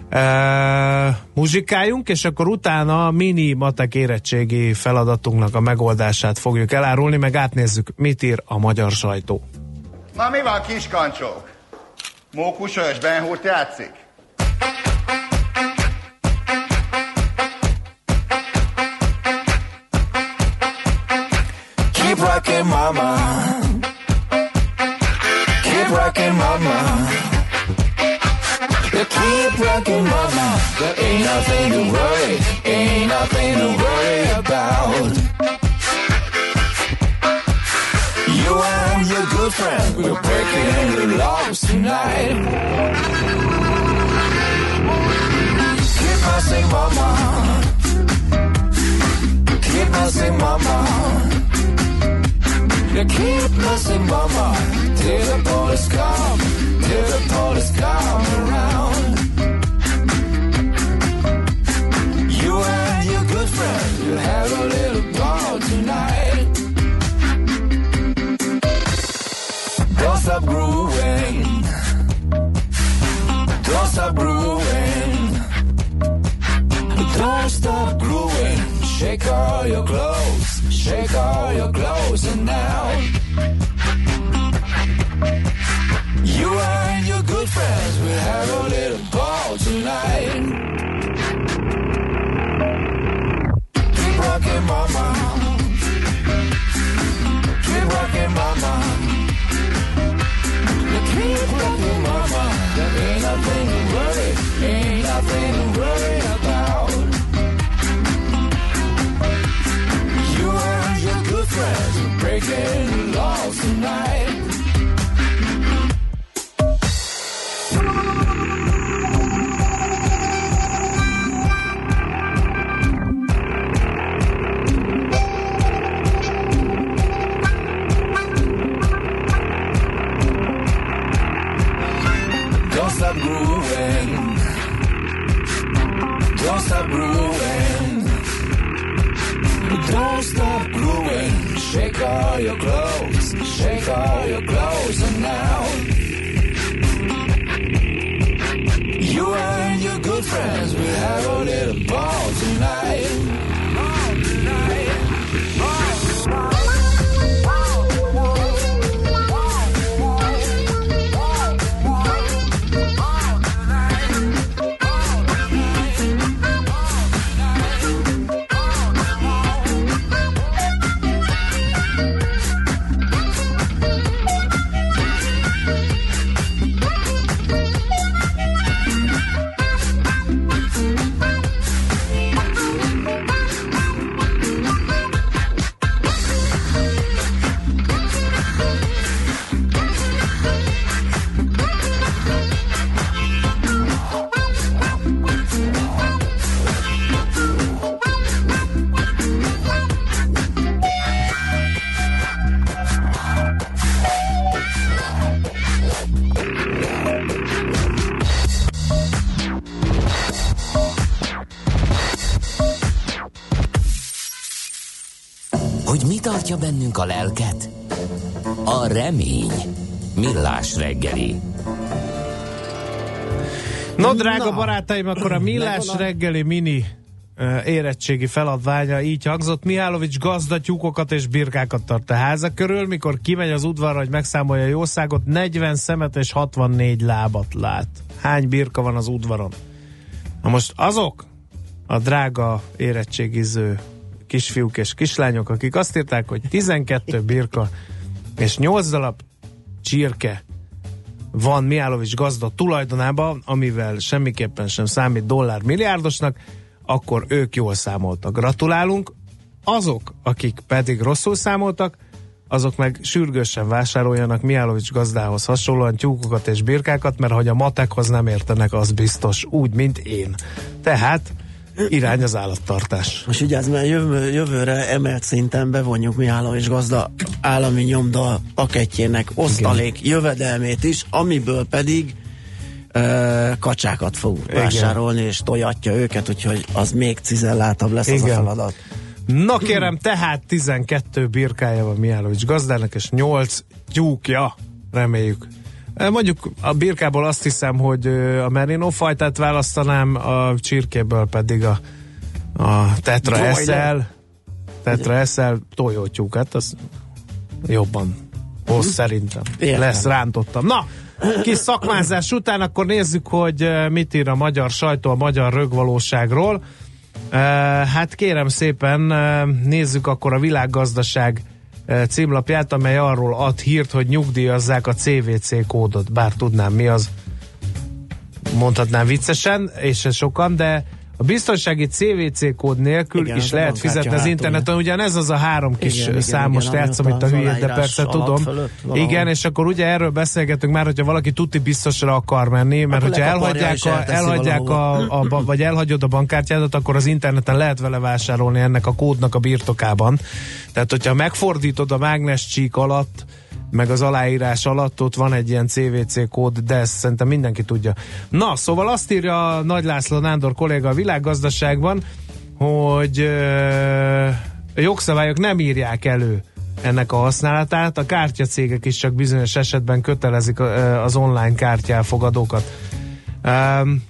E, muzsikáljunk, és akkor utána a mini matek érettségi feladatunknak a megoldását fogjuk elárulni, meg átnézzük, mit ír a magyar sajtó. Na mi van, kiskancsók? Mókusos Ben Hurt játszik? Keep rocking, mama. Mama. There ain't nothing to worry, ain't nothing to worry about. You and your good friend, we're breaking laws tonight. Keep messing, mama. Keep messing, mama. You keep messing, mama. Till the police come, till the police come around. Have a little ball tonight. Don't stop grooving. Don't stop grooving. Don't stop grooving. Shake all your clothes. Shake all your clothes and now. You and your good friends will have a little ball tonight. Rocking, mama. Keep rocking, mama. Tartja bennünk a lelket? A remény. Millás reggeli. No, drága Na. barátaim, akkor a Millás reggeli mini érettségi feladványa így hangzott. Mihálovics gazda tyúkokat és birkákat tart a háza körül, mikor kimegy az udvarra, hogy megszámolja a jószágot, 40 szemet és 64 lábat lát. Hány birka van az udvaron? Na most azok a drága érettségiző kisfiúk és kislányok, akik azt írták, hogy 12 birka és 8 darab csirke van Miálovics gazda tulajdonában, amivel semmiképpen sem számít dollár milliárdosnak, akkor ők jól számoltak. Gratulálunk. Azok, akik pedig rosszul számoltak, azok meg sürgősen vásároljanak Miálovics gazdához hasonlóan tyúkokat és birkákat, mert hogy a matekhoz nem értenek, az biztos, úgy, mint én. Tehát irány az állattartás. Most ugye ez már jövő, jövőre emelt szinten bevonjuk mi állam és gazda állami nyomda paketjének osztalék Igen. jövedelmét is, amiből pedig ö, kacsákat fog Igen. vásárolni, és tojatja őket, úgyhogy az még cizellátabb lesz Igen. az a feladat. Na kérem, tehát 12 birkája van Mihálovics gazdának, és 8 tyúkja, reméljük Mondjuk a birkából azt hiszem, hogy a merino fajtát választanám, a csirkéből pedig a, a tetra eszel, tetra eszel tojótyúkat, az jobban hoz szerintem. Értem. Lesz rántottam. Na, kis szakmázás után akkor nézzük, hogy mit ír a magyar sajtó a magyar rögvalóságról. Hát kérem szépen, nézzük akkor a világgazdaság Eh, címlapját, amely arról ad hírt, hogy nyugdíjazzák a CVC kódot, bár tudnám mi az, mondhatnám viccesen, és sokan, de a biztonsági CVC kód nélkül igen, is lehet fizetni az interneten. Ugyan ez az a három kis igen, számos játszom itt a hülyét, de persze tudom. Igen, és akkor ugye erről beszélgetünk már, hogyha valaki tuti biztosra akar menni, mert akkor hogyha elhagyják, a, elhagyják a, a, a, vagy elhagyod a bankkártyádat, akkor az interneten lehet vele vásárolni ennek a kódnak a birtokában. Tehát, hogyha megfordítod a mágnes csík alatt, meg az aláírás alatt ott van egy ilyen CVC kód, de ezt szerintem mindenki tudja. Na, szóval azt írja Nagy László Nándor kolléga a világgazdaságban, hogy ö, a jogszabályok nem írják elő ennek a használatát, a kártyacégek is csak bizonyos esetben kötelezik az online kártyálfogadókat. Um,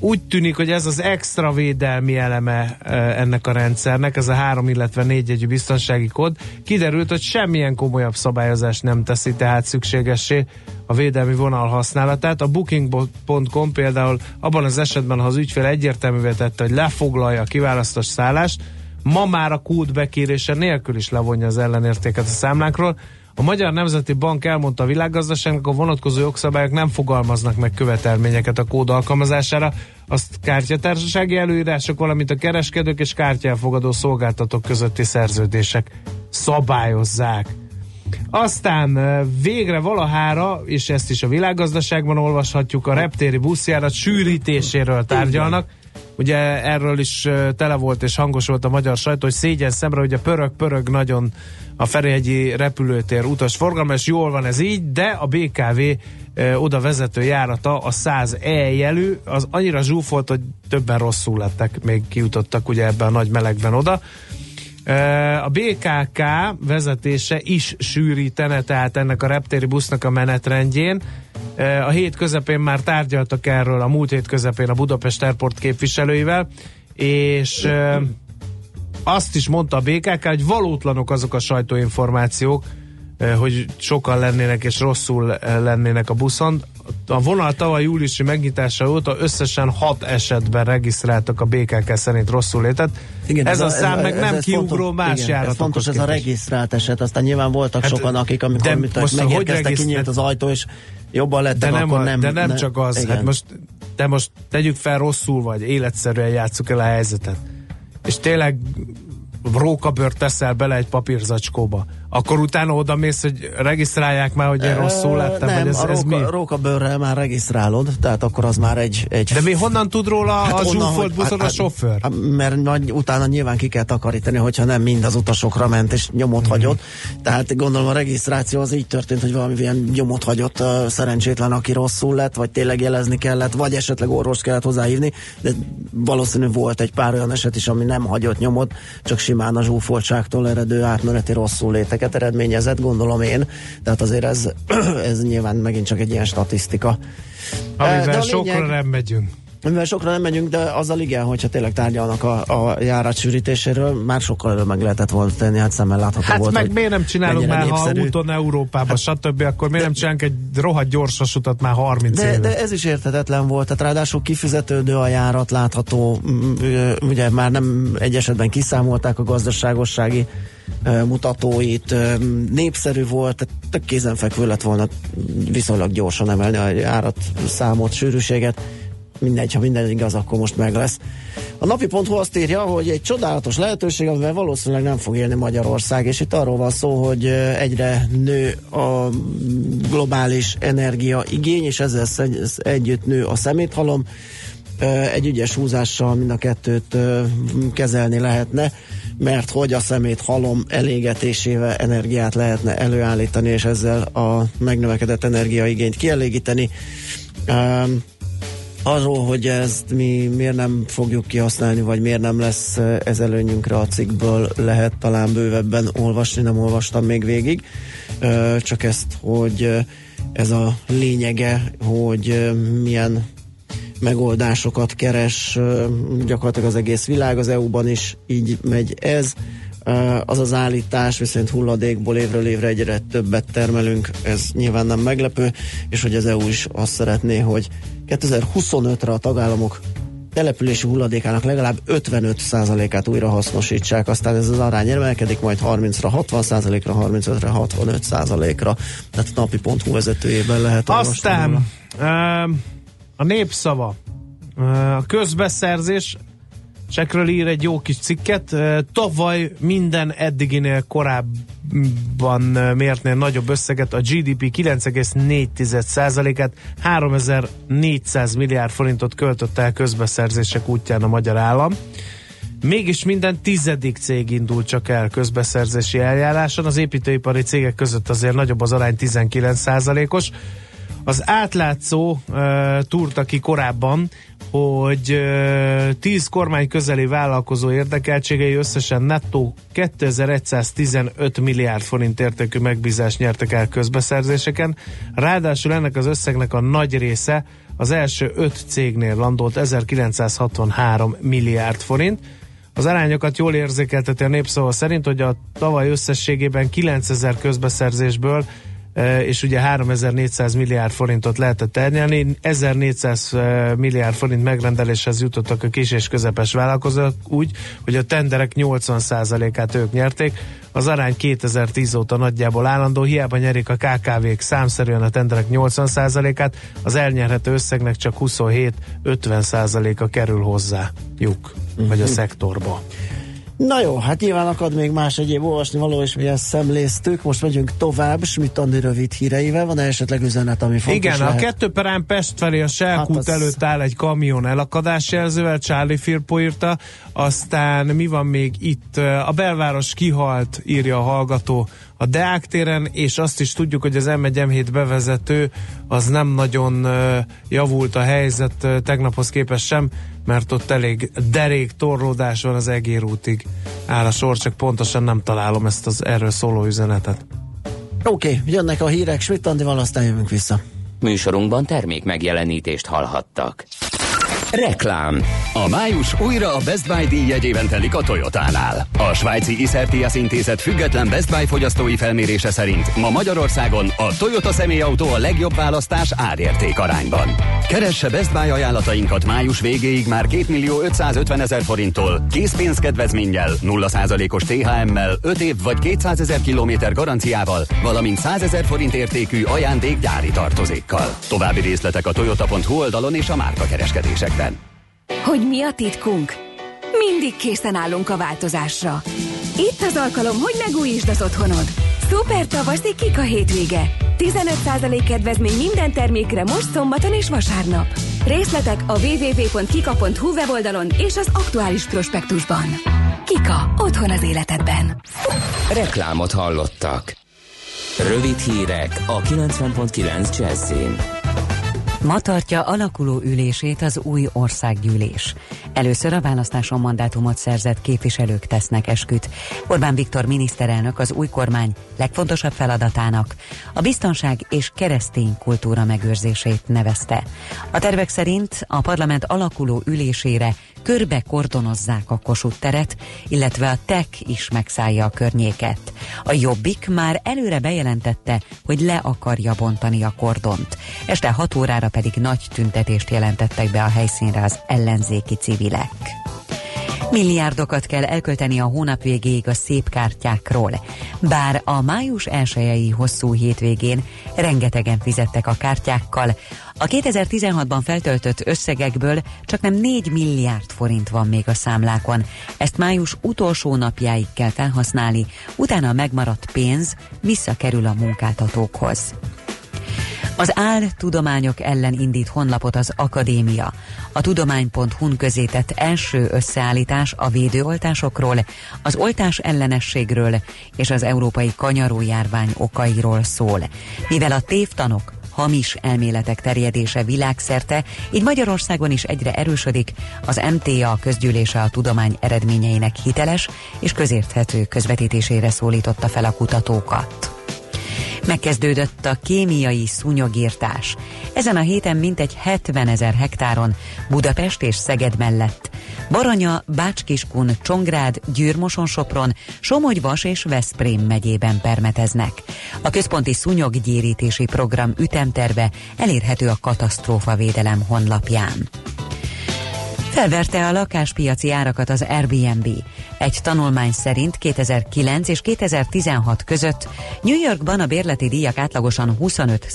úgy tűnik, hogy ez az extra védelmi eleme ennek a rendszernek, ez a három, illetve négy egyű biztonsági kód. Kiderült, hogy semmilyen komolyabb szabályozás nem teszi tehát szükségessé a védelmi vonal használatát. A booking.com például abban az esetben, ha az ügyfél egyértelművé tette, hogy lefoglalja a kiválasztott szállást, ma már a kód bekérése nélkül is levonja az ellenértéket a számlánkról, a Magyar Nemzeti Bank elmondta a világgazdaságnak, a vonatkozó jogszabályok nem fogalmaznak meg követelményeket a kód alkalmazására, azt kártyatársasági előírások, valamint a kereskedők és kártyelfogadó szolgáltatók közötti szerződések szabályozzák. Aztán végre valahára, és ezt is a világgazdaságban olvashatjuk, a reptéri buszjárat sűrítéséről tárgyalnak. Ugye erről is tele volt és hangos volt a magyar sajtó, hogy szégyen szemre, hogy a pörög-pörög nagyon a Ferihegyi repülőtér utas forgalma, és jól van ez így, de a BKV e, oda vezető járata, a 100E jelű, az annyira zsúfolt, hogy többen rosszul lettek, még kijutottak ugye ebben a nagy melegben oda. A BKK vezetése is sűrítene, tehát ennek a reptéri busznak a menetrendjén. A hét közepén már tárgyaltak erről, a múlt hét közepén a Budapest Airport képviselőivel, és azt is mondta a BKK, hogy valótlanok azok a sajtóinformációk, hogy sokan lennének és rosszul eh, lennének a buszon. A vonal tavaly júliusi megnyitása óta összesen hat esetben regisztráltak a BKK szerint rosszul létet. Igen, ez, ez a, a szám ez, meg nem ez kiugró fontos, más igen, Ez fontos képest. ez a regisztrált eset, aztán nyilván voltak hát, sokan, akik amikor de most megérkeztek, kinyílt az ajtó, és jobban lettek, de nem, akkor nem. De nem, nem csak az, hát igen. hát most te most tegyük fel rosszul vagy, életszerűen játsszuk el a helyzetet és tényleg rókabört teszel bele egy papírzacskóba, akkor utána oda mész, hogy regisztrálják már, hogy én rosszul lettem, nem, vagy ez, a ez mi? róka, rókabőrrel már regisztrálod, tehát akkor az már egy... egy De mi honnan tud róla hát a onnan, zsúfolt hogy- buszon a sofőr? Hát, mert nagy, utána nyilván ki kell takarítani, hogyha nem mind az utasokra ment és nyomot Mhm. hagyott. Tehát gondolom a regisztráció az így történt, hogy valamilyen nyomot hagyott uh, szerencsétlen, aki rosszul lett, vagy tényleg jelezni kellett, vagy esetleg orvos kellett hozzáhívni, de valószínű volt egy pár olyan eset is, ami nem hagyott nyomot, csak simán a zsúfoltságtól eredő átmeneti rosszul léteket eredményezett, gondolom én. Tehát azért ez, ez nyilván megint csak egy ilyen statisztika. De Amivel a sokra lényeg- nem megyünk. Mivel sokra nem megyünk, de azzal igen, hogyha tényleg tárgyalnak a, a járat sűrítéséről, már sokkal előbb meg lehetett volna tenni, hát szemmel látható Hát volt, meg hogy miért nem csinálunk már, ha népszerű. úton Európába, stb., akkor miért nem csinálunk egy rohadt gyors vasutat már 30 De, éve? de ez is érthetetlen volt, tehát ráadásul kifizetődő a járat látható, ugye már nem egy esetben kiszámolták a gazdaságossági mutatóit, népszerű volt, tehát tök kézenfekvő lett volna viszonylag gyorsan emelni a járat számot, sűrűséget, mindegy, ha minden igaz, akkor most meg lesz. A napi.hu azt írja, hogy egy csodálatos lehetőség, amivel valószínűleg nem fog élni Magyarország, és itt arról van szó, hogy egyre nő a globális energia igény, és ezzel együtt nő a szeméthalom. Egy ügyes húzással mind a kettőt kezelni lehetne, mert hogy a szemét halom elégetésével energiát lehetne előállítani, és ezzel a megnövekedett energiaigényt kielégíteni. Arról, hogy ezt mi miért nem fogjuk kihasználni, vagy miért nem lesz ez előnyünkre a cikkből, lehet talán bővebben olvasni, nem olvastam még végig. Csak ezt, hogy ez a lényege, hogy milyen megoldásokat keres gyakorlatilag az egész világ, az EU-ban is így megy ez. Az az állítás, viszont hulladékból évről évre egyre többet termelünk, ez nyilván nem meglepő, és hogy az EU is azt szeretné, hogy 2025-re a tagállamok települési hulladékának legalább 55%-át újra hasznosítsák, aztán ez az arány emelkedik majd 30-ra, 60%-ra, 35-re, 65%-ra. Tehát napi.hu vezetőjében lehet Aztán a népszava, a közbeszerzés, Csekről ír egy jó kis cikket. Tavaly minden eddiginél korábban mértnél nagyobb összeget, a GDP 9,4%-át, 3400 milliárd forintot költött el közbeszerzések útján a magyar állam. Mégis minden tizedik cég indul csak el közbeszerzési eljáráson, az építőipari cégek között azért nagyobb az arány 19%-os. Az átlátszó uh, túrta ki korábban, hogy uh, 10 kormány közeli vállalkozó érdekeltségei összesen nettó 2115 milliárd forint értékű megbízást nyertek el közbeszerzéseken. Ráadásul ennek az összegnek a nagy része az első öt cégnél landolt 1963 milliárd forint. Az arányokat jól érzékelteti a népszava szerint, hogy a tavaly összességében 9000 közbeszerzésből e, és ugye 3400 milliárd forintot lehetett ternyelni, 1400 e, milliárd forint megrendeléshez jutottak a kis és közepes vállalkozók úgy, hogy a tenderek 80%-át ők nyerték, az arány 2010 óta nagyjából állandó, hiába nyerik a KKV-k számszerűen a tenderek 80%-át, az elnyerhető összegnek csak 27-50%-a kerül hozzájuk, vagy a szektorba. Na jó, hát nyilván akad még más egyéb olvasni való, és mi ezt szemléztük. Most megyünk tovább, Schmidt Andi rövid híreivel. Van esetleg üzenet, ami fontos Igen, lehet? a kettő perán Pest felé a Selkút Hát az- előtt áll egy kamion elakadásjelzővel, Charlie Firpo írta, aztán mi van még itt? A belváros kihalt, írja a hallgató a Deák téren, és azt is tudjuk, hogy az M1 m bevezető az nem nagyon javult a helyzet tegnaphoz képest sem, mert ott elég derék torlódás van az egér útig áll a sor, csak pontosan nem találom ezt az erről szóló üzenetet. Oké, okay, jönnek a hírek Schmidt Andival, aztán jövünk vissza. Műsorunkban termék megjelenítést hallhattak. Reklám A május újra a Best Buy díj jegyében telik a Toyotánál. A svájci Iszertias intézet független Best Buy fogyasztói felmérése szerint ma Magyarországon a Toyota személyautó a legjobb választás árérték arányban. Keresse Best Buy ajánlatainkat május végéig már 2 millió 550 ezer forinttól, készpénzkedvezménnyel, 0%-os THM-mel, 5 év vagy 200 ezer kilométer garanciával, valamint 100 ezer forint értékű ajándék gyári tartozékkal. További részletek a toyota.hu oldalon és a márka kereskedésekben. Hogy mi a titkunk? Mindig készen állunk a változásra. Itt az alkalom, hogy megújítsd az otthonod. Szuper tavaszi Kika hétvége. 15% kedvezmény minden termékre most szombaton és vasárnap. Részletek a www.kika.hu weboldalon és az aktuális prospektusban. Kika. Otthon az életedben. Reklámot hallottak. Rövid hírek a 90.9 Jazzin. Ma tartja alakuló ülését az új országgyűlés. Először a választáson mandátumot szerzett képviselők tesznek esküt. Orbán Viktor miniszterelnök az új kormány legfontosabb feladatának a biztonság és keresztény kultúra megőrzését nevezte. A tervek szerint a parlament alakuló ülésére körbe kordonozzák a Kossuth teret, illetve a TEK is megszállja a környéket. A Jobbik már előre bejelentette, hogy le akarja bontani a kordont. Este 6 órára pedig nagy tüntetést jelentettek be a helyszínre az ellenzéki civilek. Milliárdokat kell elkölteni a hónap végéig a szép kártyákról. Bár a május elsőjei hosszú hétvégén rengetegen fizettek a kártyákkal, a 2016-ban feltöltött összegekből csak nem 4 milliárd forint van még a számlákon. Ezt május utolsó napjáig kell felhasználni, utána a megmaradt pénz visszakerül a munkáltatókhoz. Az áll tudományok ellen indít honlapot az Akadémia. A tudomány.hu-n közétett első összeállítás a védőoltásokról, az oltás ellenességről és az európai kanyarójárvány okairól szól. Mivel a tévtanok hamis elméletek terjedése világszerte, így Magyarországon is egyre erősödik, az MTA közgyűlése a tudomány eredményeinek hiteles és közérthető közvetítésére szólította fel a kutatókat. Megkezdődött a kémiai szúnyogírtás. Ezen a héten mintegy 70 ezer hektáron Budapest és Szeged mellett. Baranya, Bácskiskun, Csongrád, Győrmoson-Sopron, Somogyvas és Veszprém megyében permeteznek. A központi szúnyoggyérítési program ütemterve elérhető a katasztrófa védelem honlapján. Felverte a lakáspiaci árakat az Airbnb. Egy tanulmány szerint 2009 és 2016 között New Yorkban a bérleti díjak átlagosan 25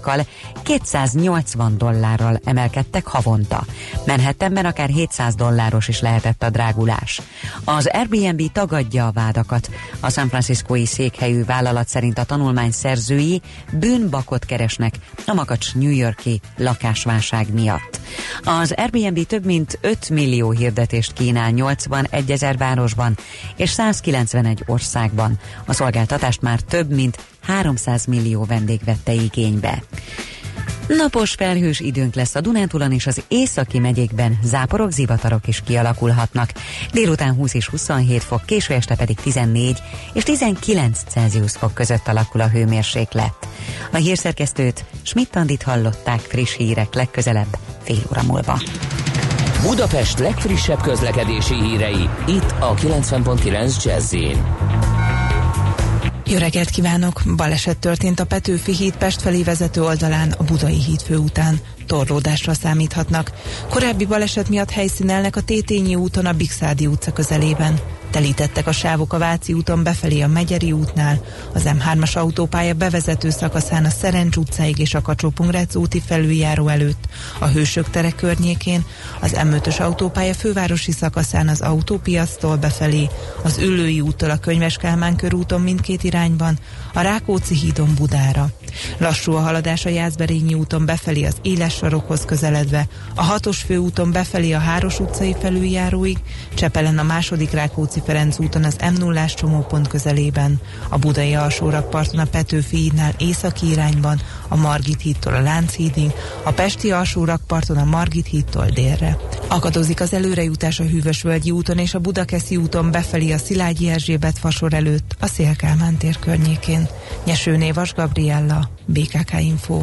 kal 280 dollárral emelkedtek havonta. Manhattanben akár 700 dolláros is lehetett a drágulás. Az Airbnb tagadja a vádakat. A San Franciscoi székhelyű vállalat szerint a tanulmány szerzői bűnbakot keresnek a makacs New Yorki lakásválság miatt. Az Airbnb több mint 5 millió hirdetést kínál 81 ezer városban és 191 országban. A szolgáltatást már több mint 300 millió vendég vette igénybe. Napos felhős időnk lesz a Dunántúlon és az északi megyékben, záporok, zivatarok is kialakulhatnak. Délután 20 és 27 fok, késő este pedig 14 és 19 Celsius fok között alakul a hőmérséklet. A hírszerkesztőt Schmidt-Tandit hallották friss hírek legközelebb fél óra múlva. Budapest legfrissebb közlekedési hírei, itt a 90.9 jazz jó reggelt kívánok! Baleset történt a Petőfi híd Pest felé vezető oldalán a Budai híd után. Torlódásra számíthatnak. Korábbi baleset miatt helyszínelnek a Tétényi úton a Bixádi utca közelében. Telítettek a sávok a Váci úton befelé a Megyeri útnál, az M3-as autópálya bevezető szakaszán a Szerencs utcáig és a kacsó úti felüljáró előtt, a Hősök tere környékén, az M5-ös autópálya fővárosi szakaszán az autópiasztól befelé, az Üllői úttól a Könyves Kálmán körúton mindkét irányban, a Rákóczi hídon Budára. Lassú a haladás a Jászberényi úton befelé az éles sarokhoz közeledve, a hatos főúton befelé a Háros utcai felüljáróig, Csepelen a második Rákóczi Ferenc úton az m 0 csomópont közelében, a Budai alsórakparton a Petőfi hídnál északi irányban, a Margit hídtól a Lánchídig, a Pesti alsórakparton a Margit hídtól délre. Akadozik az előrejutás a Hűvösvölgyi úton és a Budakeszi úton befelé a Szilágyi Erzsébet fasor előtt, a Szélkálmán tér környékén. Nyesőné Vas Gabriella, BKK Info.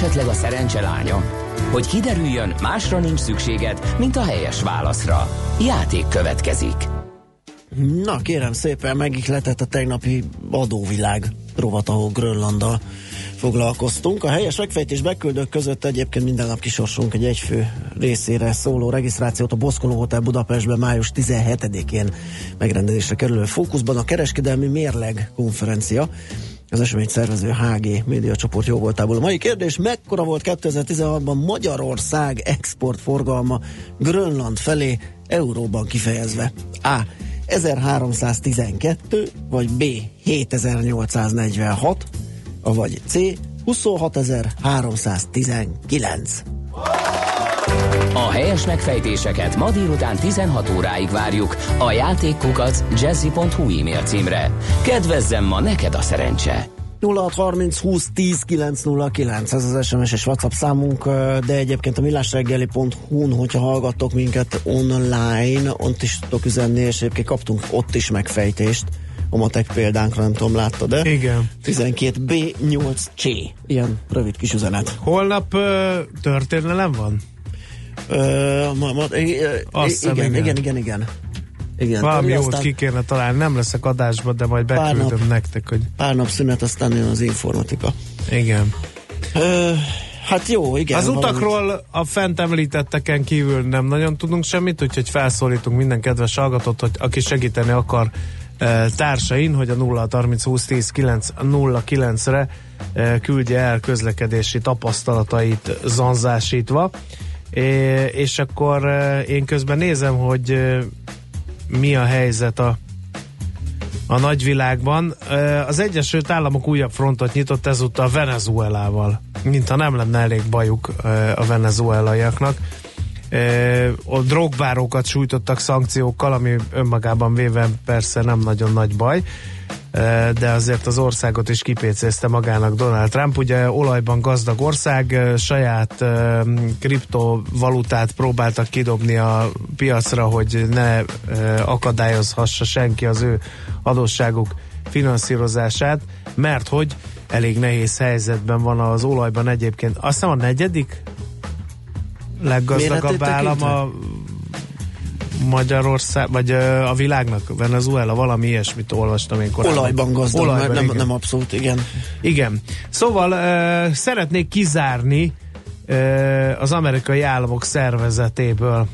Esetleg a szerencse? Hogy kiderüljön, másra nincs szükséged, mint a helyes válaszra. Játék következik. Na kérem szépen, megihletett a tegnapi adóvilág rovat, ahol Grönlanddal foglalkoztunk. A helyes megfejtés beküldők között egyébként minden nap kisorsunk egy egyfő részére szóló regisztrációt a Boszkoló Hotel Budapestben május 17-én megrendezésre kerülő fókuszban a kereskedelmi mérleg konferencia az esemény szervező HG média csoport jó voltából. A mai kérdés, mekkora volt 2016-ban Magyarország exportforgalma Grönland felé euróban kifejezve? A. 1312, vagy B. 7846, vagy C. 26319. A helyes megfejtéseket ma délután 16 óráig várjuk a játékkukac jazzy.hu e-mail címre. Kedvezzem ma neked a szerencse! 0630 20 10 909, ez az SMS és WhatsApp számunk, de egyébként a millásreggeli.hu-n, hogyha hallgattok minket online, ott is tudtok üzenni, és egyébként kaptunk ott is megfejtést. A matek példánkra nem tudom, látta, de Igen. 12B8C. Ilyen rövid kis üzenet. Holnap uh, történelem van? Ma, ma, Azt igen, igen. igen, igen, igen. Igen, Valami jót aztán ki kéne találni, nem leszek adásba, de majd Pár beküldöm nap. nektek, hogy Pár nap szünet, aztán jön az informatika. igen. Ö, hát jó, igen. Az valamit- utakról a fent említetteken kívül nem nagyon tudunk semmit, úgyhogy felszólítunk minden kedves hallgatót, hogy aki segíteni akar társain, hogy a 0 30 20 10 9 09-re e, küldje el közlekedési tapasztalatait zanzásítva. É, és akkor én közben nézem, hogy mi a helyzet a a nagyvilágban. Az Egyesült Államok újabb frontot nyitott ezúttal Venezuelával, mintha nem lenne elég bajuk a venezuelaiaknak. A drogbárókat sújtottak szankciókkal, ami önmagában véve persze nem nagyon nagy baj, de azért az országot is kipécézte magának Donald Trump. Ugye olajban gazdag ország, saját kriptovalutát próbáltak kidobni a piacra, hogy ne akadályozhassa senki az ő adósságuk finanszírozását, mert hogy elég nehéz helyzetben van az olajban egyébként. Azt hiszem a negyedik leggazdagabb állam a Magyarország, vagy a világnak, Venezuela, valami ilyesmit olvastam én korábban. Olajban gazdag, Olajban, mert nem, igen. nem abszolút, igen. Igen. Szóval uh, szeretnék kizárni uh, az amerikai államok szervezetéből,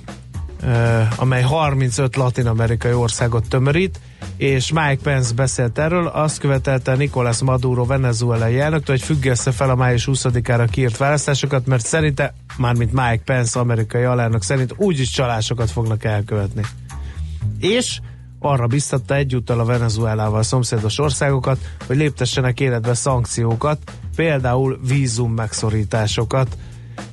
uh, amely 35 latin-amerikai országot tömörít, és Mike Pence beszélt erről, azt követelte Nicolás Maduro venezuelai elnöktől, hogy függesse fel a május 20-ára kiírt választásokat, mert szerinte, mármint Mike Pence amerikai alelnök szerint úgyis csalásokat fognak elkövetni. És arra biztatta egyúttal a Venezuelával szomszédos országokat, hogy léptessenek életbe szankciókat, például vízum megszorításokat.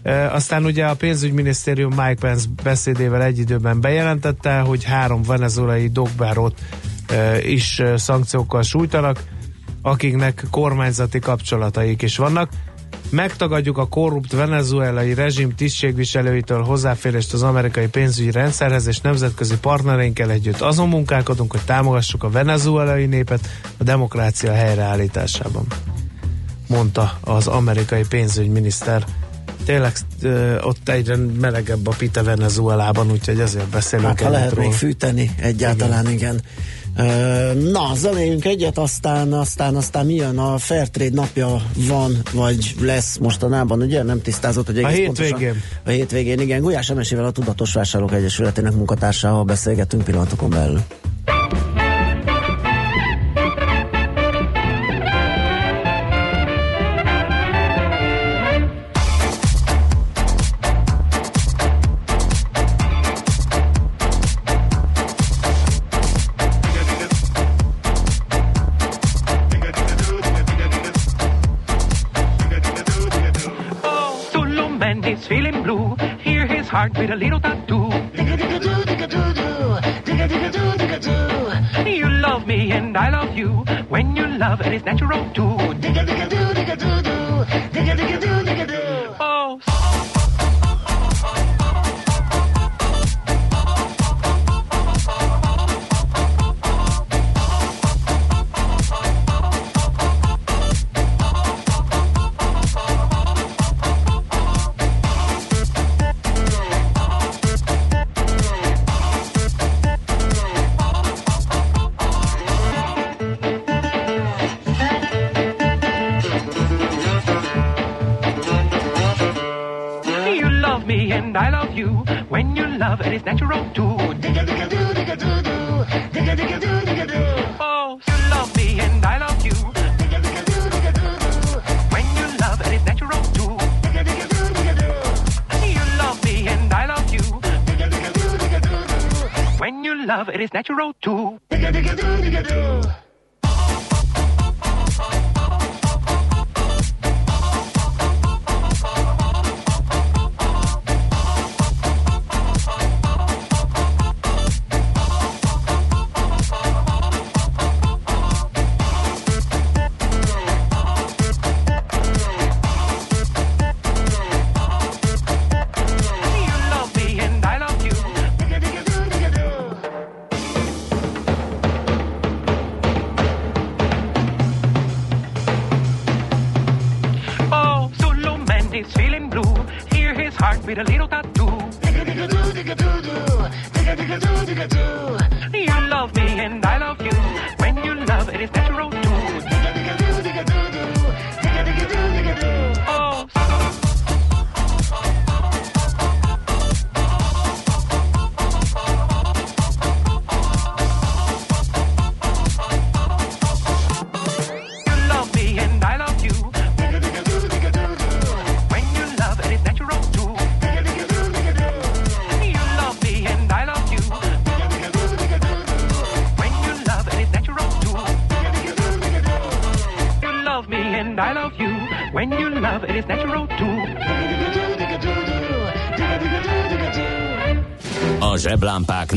E, aztán ugye a pénzügyminisztérium Mike Pence beszédével egy időben bejelentette, hogy három venezuelai dogbárót e, is szankciókkal sújtanak, akiknek kormányzati kapcsolataik is vannak. Megtagadjuk a korrupt venezuelai rezsim tisztségviselőitől hozzáférést az amerikai pénzügyi rendszerhez és nemzetközi partnereinkkel együtt. Azon munkálkodunk, hogy támogassuk a venezuelai népet a demokrácia helyreállításában, mondta az amerikai pénzügyminiszter. Tényleg ö, ott egyre melegebb a pite Venezuelában, úgyhogy ezért beszélünk Hát ha lehet még fűteni, egyáltalán igen. Ö, Na, zenéljünk egyet, aztán, aztán, aztán mi jön? A Fairtrade napja van, vagy lesz mostanában, ugye? Nem tisztázott, hogy A egész hétvégén. pontosan- A hétvégén, igen. Gulyás Emesével a Tudatos Vásárlók Egyesületének munkatársával beszélgetünk pillanatokon belül. With a little tattoo. You love me and I love you. When you love, it is natural too.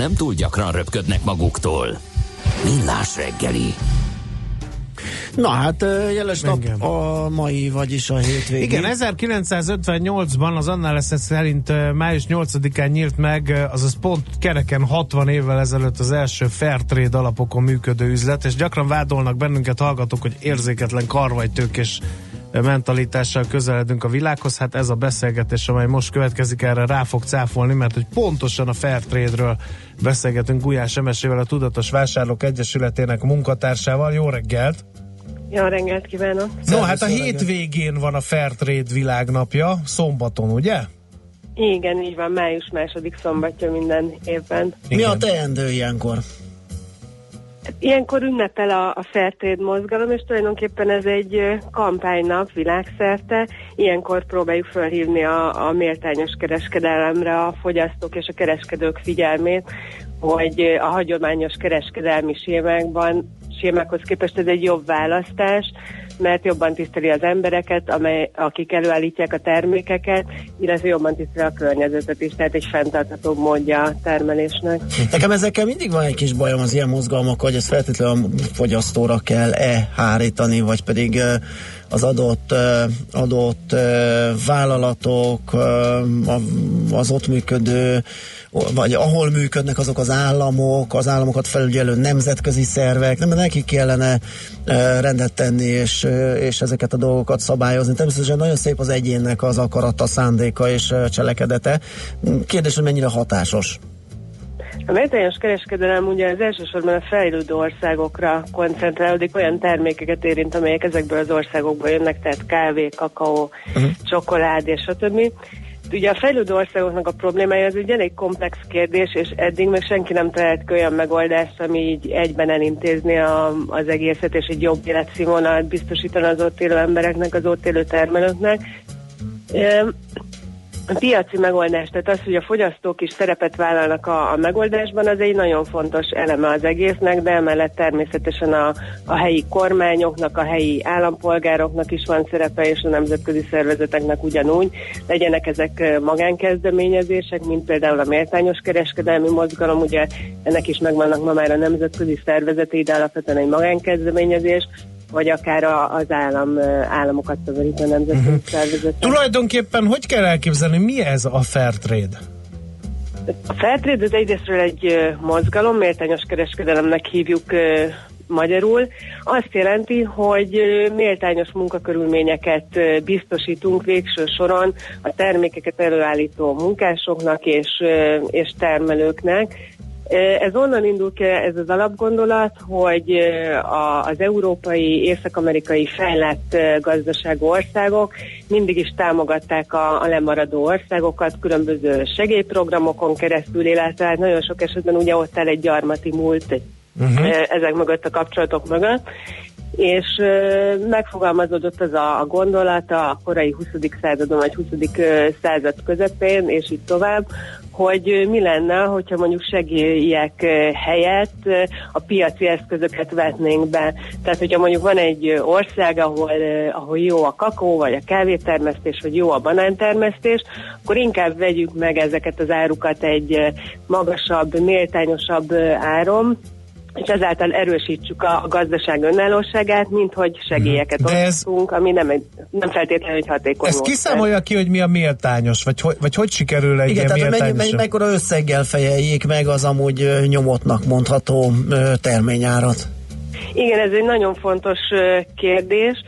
Nem túl gyakran röpködnek maguktól. Millás reggeli. Na hát jeles nap a mai, vagyis a hétvégi. Igen, 1958-ban az annál lesz szerint május 8-án nyílt meg, azaz pont kereken 60 évvel ezelőtt az első Fairtrade alapokon működő üzlet, és gyakran vádolnak bennünket hallgatók, hogy érzéketlen karvajtők és mentalitással közeledünk a világhoz. Hát ez a beszélgetés, amely most következik, erre rá fog cáfolni, mert hogy pontosan a Fairtrade-ről beszélgetünk Gulyás Emesével, a Tudatos Vásárlók Egyesületének munkatársával. Jó reggelt! Jó reggelt kívánok! No, hát a hétvégén van a Fairtrade világnapja, szombaton, ugye? Igen, így van, május második szombatja minden évben. Mi a teendő ilyenkor? Ilyenkor ünnepel a, a Fairtrade mozgalom, és tulajdonképpen ez egy kampánynap világszerte. Ilyenkor próbáljuk felhívni a, a méltányos kereskedelemre a fogyasztók és a kereskedők figyelmét, hogy a hagyományos kereskedelmi sémákban, sémákhoz képest ez egy jobb választás, mert jobban tiszteli az embereket, amely, akik előállítják a termékeket, illetve jobban tiszteli a környezetet is, tehát egy fenntartható módja a termelésnek. Nekem ezekkel mindig van egy kis bajom az ilyen mozgalmak, hogy ezt feltétlenül a fogyasztóra kell-e hárítani, vagy pedig az adott, adott vállalatok, az ott működő, vagy ahol működnek azok az államok, az államokat felügyelő nemzetközi szervek, nem nekik kellene rendet tenni, és, és ezeket a dolgokat szabályozni. Természetesen nagyon szép az egyénnek az akarata, szándéka és cselekedete. Kérdés, hogy mennyire hatásos. A méltányos kereskedelem ugye az elsősorban a fejlődő országokra koncentrálódik, olyan termékeket érint, amelyek ezekből az országokból jönnek, tehát kávé, kakaó, uh-huh. csokolád és stb. Ugye a fejlődő országoknak a problémája az egy elég komplex kérdés, és eddig még senki nem talált ki olyan megoldást, ami így egyben elintézni a, az egészet, és egy jobb életszínvonalat biztosítani az ott élő embereknek, az ott élő termelőknek. A piaci megoldás, tehát az, hogy a fogyasztók is szerepet vállalnak a, a megoldásban, az egy nagyon fontos eleme az egésznek, de emellett természetesen a, a helyi kormányoknak, a helyi állampolgároknak is van szerepe, és a nemzetközi szervezeteknek ugyanúgy. Legyenek ezek magánkezdeményezések, mint például a méltányos kereskedelmi mozgalom, ugye ennek is megvannak ma már a nemzetközi szervezetei, de alapvetően egy magánkezdeményezés, vagy akár a, az állam, államokat szövetítő nemzetközi uh-huh. szervezetek. Tulajdonképpen hogy kell elképzelni, mi ez a Fairtrade? A Fairtrade az egyrésztről egy mozgalom, méltányos kereskedelemnek hívjuk magyarul. Azt jelenti, hogy méltányos munkakörülményeket biztosítunk végső soron a termékeket előállító munkásoknak és, és termelőknek. Ez onnan indul ki ez az alapgondolat, hogy az európai, észak-amerikai fejlett gazdaságú országok mindig is támogatták a, a lemaradó országokat különböző segélyprogramokon keresztül, illetve hát nagyon sok esetben ugye ott el egy gyarmati múlt uh-huh. ezek mögött a kapcsolatok mögött, és megfogalmazódott az a, a gondolata a korai 20. századon vagy 20. század közepén, és így tovább, hogy mi lenne, hogyha mondjuk segélyek helyett a piaci eszközöket vetnénk be. Tehát, hogyha mondjuk van egy ország, ahol, ahol jó a kakó, vagy a kávétermesztés, vagy jó a banántermesztés, akkor inkább vegyük meg ezeket az árukat egy magasabb, méltányosabb áron, és ezáltal erősítsük a, a gazdaság önállóságát, mint hogy segélyeket De ez... osztunk, ami nem, egy, nem feltétlenül egy hatékony Ez kiszámolja ki, hogy mi a méltányos, vagy, hogy, vagy hogy sikerül egy Igen, ilyen tehát mennyi, mennyi, mekkora összeggel fejeljék meg az amúgy ö, nyomottnak mondható terményárat? Igen, ez egy nagyon fontos kérdés.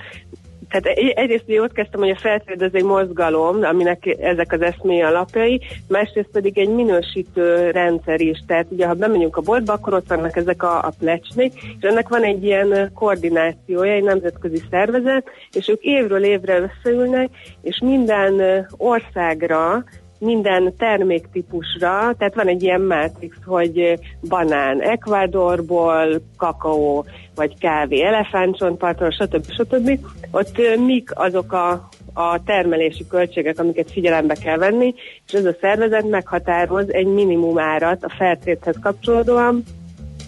Tehát egy- egyrészt ott kezdtem, hogy a feltréd ez egy mozgalom, aminek ezek az eszmély alapjai, másrészt pedig egy minősítő rendszer is. Tehát ugye, ha bemegyünk a boltba, akkor ott vannak ezek a, a plecsnik, és ennek van egy ilyen koordinációja, egy nemzetközi szervezet, és ők évről évre összeülnek, és minden országra minden terméktípusra, tehát van egy ilyen mátrix, hogy banán Ecuadorból, kakaó vagy kávé elefántcsontpartról, stb. stb. Ott mik azok a, a termelési költségek, amiket figyelembe kell venni, és ez a szervezet meghatároz egy minimum árat a feltéthez kapcsolódóan,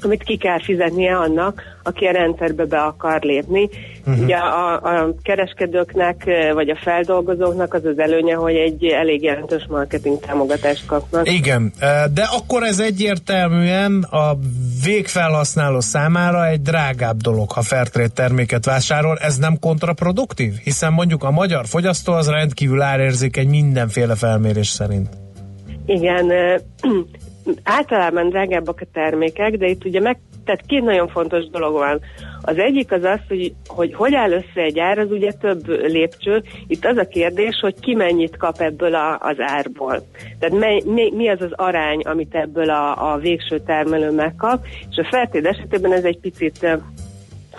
amit ki kell fizetnie annak, aki a rendszerbe be akar lépni. Uh-huh. Ugye a, a kereskedőknek vagy a feldolgozóknak az az előnye, hogy egy elég jelentős marketing támogatást kapnak. Igen, de akkor ez egyértelműen a végfelhasználó számára egy drágább dolog, ha Fairtrade terméket vásárol. Ez nem kontraproduktív? Hiszen mondjuk a magyar fogyasztó az rendkívül árérzékeny mindenféle felmérés szerint. Igen, általában drágábbak a termékek, de itt ugye meg, tehát két nagyon fontos dolog van. Az egyik az az, hogy hogy, hogy áll össze egy ár, az ugye több lépcső. Itt az a kérdés, hogy ki mennyit kap ebből a, az árból. Tehát mely, mi, mi az az arány, amit ebből a, a végső termelő megkap, és a feltéd esetében ez egy picit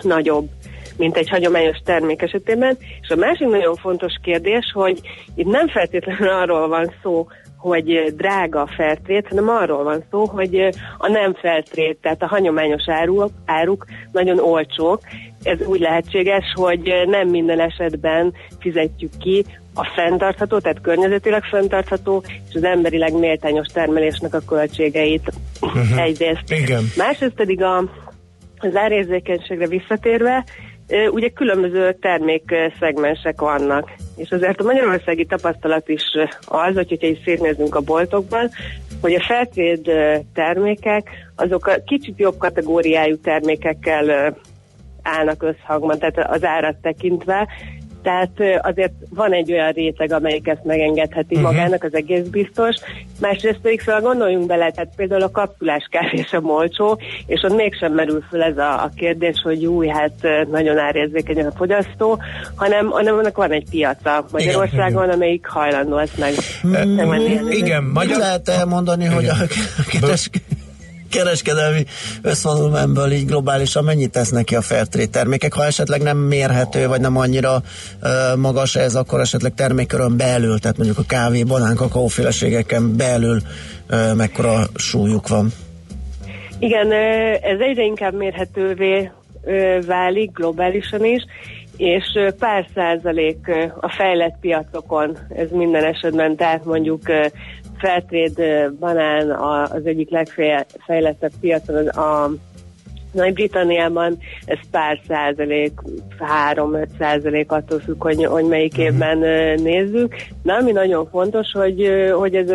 nagyobb mint egy hagyományos termék esetében. És a másik nagyon fontos kérdés, hogy itt nem feltétlenül arról van szó, hogy drága a feltrét, hanem arról van szó, hogy a nem feltrét, tehát a hagyományos áruk, áruk nagyon olcsók. Ez úgy lehetséges, hogy nem minden esetben fizetjük ki a fenntartható, tehát környezetileg fenntartható, és az emberileg méltányos termelésnek a költségeit Mhm. egyrészt. Igen. Másrészt pedig a, az árérzékenységre visszatérve, ugye különböző termékszegmensek vannak. És azért a magyarországi tapasztalat is az, hogy hogyha is szétnézünk a boltokban, hogy a feltréd ö, termékek, azok a kicsit jobb kategóriájú termékekkel állnak összhangban, tehát az árat tekintve, tehát azért van egy olyan réteg, amelyik ezt megengedheti uh-huh. magának, az egész biztos. Másrészt pedig szóval gondoljunk bele, tehát például a kapszulás kávé sem olcsó, és ott mégsem merül föl ez a, a kérdés, hogy új, hát nagyon árérzékeny a fogyasztó, hanem, hanem annak van egy piaca Magyarországon, amelyik hajlandó ezt meg, megvenni. Igen, Magyar... lehet elmondani, hogy a keres, kereskedelmi összvonulmánból így globálisan mennyit tesznek ki a Fairtrade termékek? Ha esetleg nem mérhető, vagy nem annyira uh, magas ez, akkor esetleg termékkörön belül, tehát mondjuk a kávé, banán, kakaóféleségeken belül uh, mekkora súlyuk van? Igen, ez egyre inkább mérhetővé válik globálisan is, és pár százalék a fejlett piacokon, ez minden esetben, tehát mondjuk ö, banán az egyik legfejlettebb piacon a nagy-Britanniában ez pár százalék, 3-5 százalék attól függ, hogy, hogy melyik évben ö, nézzük. De ami nagyon fontos, hogy, hogy ez,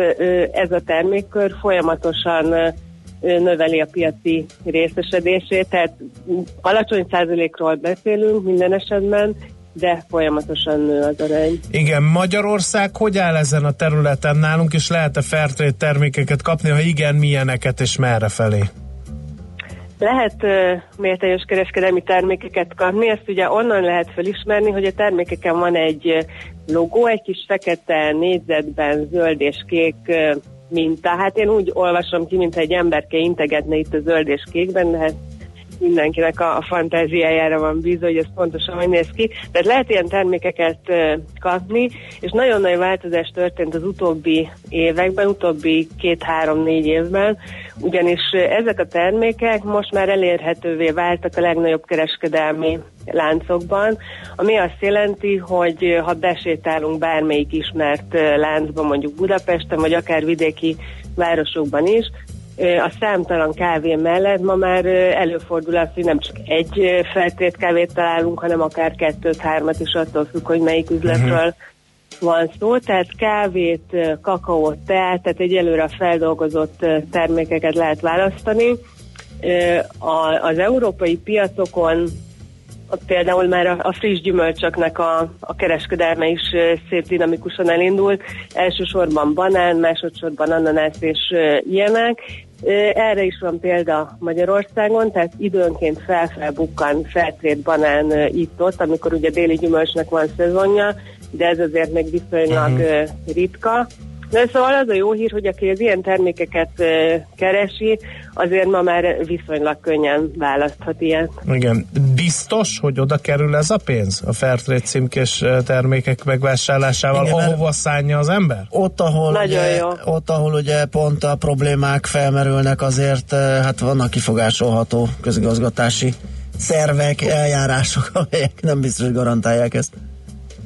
ez a termékkör folyamatosan növeli a piaci részesedését, tehát alacsony százalékról beszélünk minden esetben, de folyamatosan nő az arány. Igen, Magyarország hogy áll ezen a területen nálunk, és lehet-e Fairtrade termékeket kapni, ha igen, milyeneket és merre felé? Lehet uh, méltányos kereskedelmi termékeket kapni, ezt ugye onnan lehet felismerni, hogy a termékeken van egy logó, egy kis fekete négyzetben, zöld és kék ö, minta. Hát én úgy olvasom ki, mintha egy emberke integetne itt a zöld és kékben, de hát mindenkinek a, a fantáziájára van bízva, hogy ez pontosan hogy néz ki. Tehát lehet ilyen termékeket kapni, és nagyon nagy változás történt az utóbbi években, utóbbi két-három-négy évben, ugyanis ezek a termékek most már elérhetővé váltak a legnagyobb kereskedelmi láncokban, ami azt jelenti, hogy ha besétálunk bármelyik ismert láncba, mondjuk Budapesten, vagy akár vidéki városokban is, a számtalan kávé mellett ma már előfordul az, hogy nem csak egy feltét kávét találunk, hanem akár kettőt, hármat is attól függ, hogy melyik üzletről uh-huh. van szó. Tehát kávét, kakaót, teát, tehát egyelőre a feldolgozott termékeket lehet választani. Az európai piacokon például már a, a friss gyümölcsöknek a, a kereskedelme is szép dinamikusan elindult. Elsősorban banán, másodszorban ananász és ilyenek. Erre is van példa Magyarországon, tehát időnként felfelbukkan feltrét banán itt-ott, amikor ugye déli gyümölcsnek van szezonja, de ez azért még viszonylag uh-huh. ritka. De szóval az a jó hír, hogy aki az ilyen termékeket keresi, azért ma már viszonylag könnyen választhat ilyet. Igen. Biztos, hogy oda kerül ez a pénz a Fairtrade címkés termékek megvásárlásával, Igen, ahova szánja az ember? Ott ahol, ugye, jó. ott, ahol ugye pont a problémák felmerülnek, azért hát vannak kifogásolható közigazgatási szervek, eljárások, amelyek nem biztos, hogy garantálják ezt.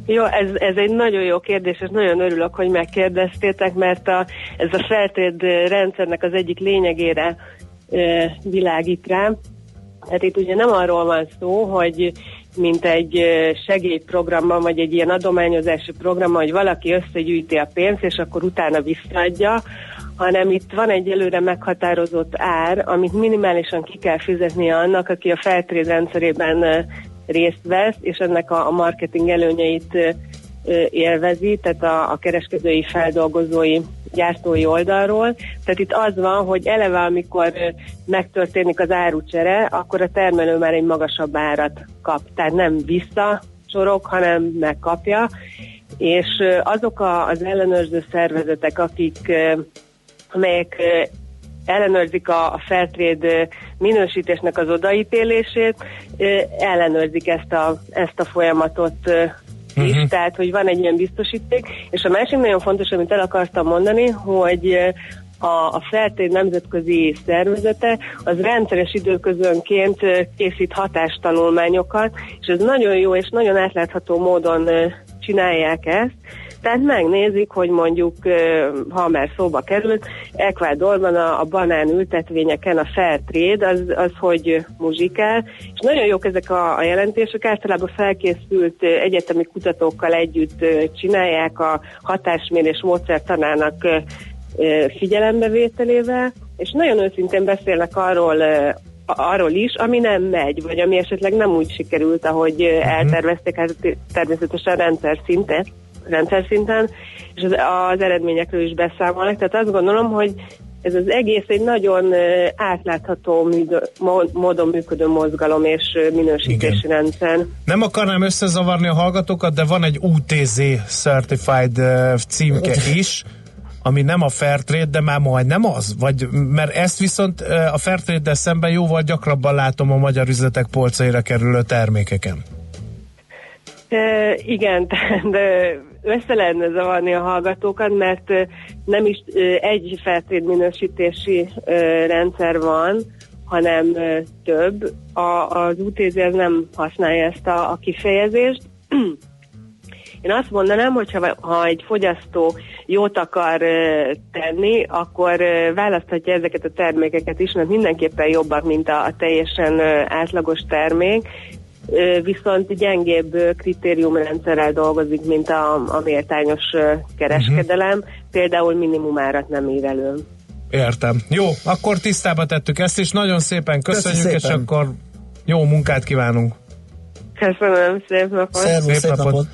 Jó, ez, ez egy nagyon jó kérdés, és nagyon örülök, hogy megkérdeztétek, mert a, ez a feltéd rendszernek az egyik lényegére e, világít rá. Hát itt ugye nem arról van szó, hogy mint egy segélyprogramban, vagy egy ilyen adományozási programban, hogy valaki összegyűjti a pénzt, és akkor utána visszaadja, hanem itt van egy előre meghatározott ár, amit minimálisan ki kell fizetnie annak, aki a feltréd rendszerében részt vesz, és ennek a, a marketing előnyeit élvezi, tehát a, a kereskedői feldolgozói gyártói oldalról. Tehát itt az van, hogy eleve amikor megtörténik az árucsere, akkor a termelő már egy magasabb árat kap. Tehát nem vissza sorok, hanem megkapja. És azok a, az ellenőrző szervezetek, akik amelyek ellenőrzik a, a Fairtrade minősítésnek az odaítélését, ellenőrzik ezt a, ezt a folyamatot is, uh-huh. tehát hogy van egy ilyen biztosíték. És a másik nagyon fontos, amit el akartam mondani, hogy a, a Fairtrade nemzetközi szervezete az rendszeres időközönként készít hatástanulmányokat, és ez nagyon jó és nagyon átlátható módon csinálják ezt, tehát megnézik, hogy mondjuk, ha már szóba került, Ecuadorban a, a banán ültetvényeken a fair trade, az, az hogy muzsikál, és nagyon jók ezek a, a jelentések, általában felkészült egyetemi kutatókkal együtt csinálják a hatásmérés módszertanának figyelembevételével, és nagyon őszintén beszélnek arról, arról is, ami nem megy, vagy ami esetleg nem úgy sikerült, ahogy uh-huh. eltervezték, hát természetesen rendszer szinten rendszer szinten, és az, az eredményekről is beszámolnak. Tehát azt gondolom, hogy ez az egész egy nagyon átlátható módon működő mozgalom és minősítési Igen. rendszer. Nem akarnám összezavarni a hallgatókat, de van egy UTZ Certified címke is, ami nem a Fairtrade, de már majd nem az? Vagy, mert ezt viszont a Fairtrade-del szemben jóval gyakrabban látom a magyar üzletek polcaira kerülő termékeken. E, igen, de össze lehetne zavarni a hallgatókat, mert nem is egy feltétminősítési rendszer van, hanem több. A, az UTZ nem használja ezt a, a kifejezést. Én azt mondanám, hogy ha, egy fogyasztó jót akar tenni, akkor választhatja ezeket a termékeket is, mert mindenképpen jobbak, mint a, a teljesen átlagos termék, viszont gyengébb kritériumrendszerrel dolgozik, mint a, a méltányos kereskedelem, uh-huh. például minimumárat nem ír elő. Értem. Jó, akkor tisztába tettük ezt, és nagyon szépen köszönjük, Köszön szépen. és akkor jó munkát kívánunk. Köszönöm, szép napot! Szervusz, szép, szép napot! napot.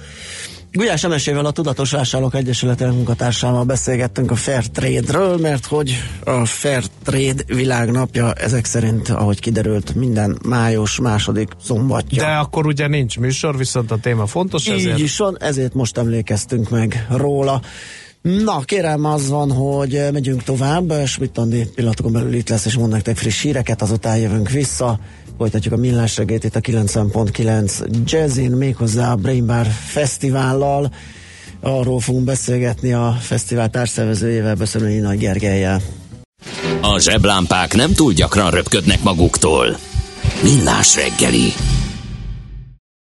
Gulyás Emesével a Tudatos Vásárlók Egyesület munkatársával beszélgettünk a Fair Trade-ről, mert hogy a Fair Trade világnapja ezek szerint, ahogy kiderült, minden május második szombatja. De akkor ugye nincs műsor, viszont a téma fontos. Így ezért... is van, ezért most emlékeztünk meg róla. Na, kérem, az van, hogy megyünk tovább. Schmidt Andi pillanatokon belül itt lesz, és mond nektek friss híreket, azután jövünk vissza. Folytatjuk a millás reggét itt a 90.9 Jazzin, méghozzá a Brain Bar Fesztivállal. Arról fogunk beszélgetni a fesztivál társszervezőjével, beszélni Nagy Gergelyel. A zseblámpák nem túl gyakran röpködnek maguktól. Millás reggeli.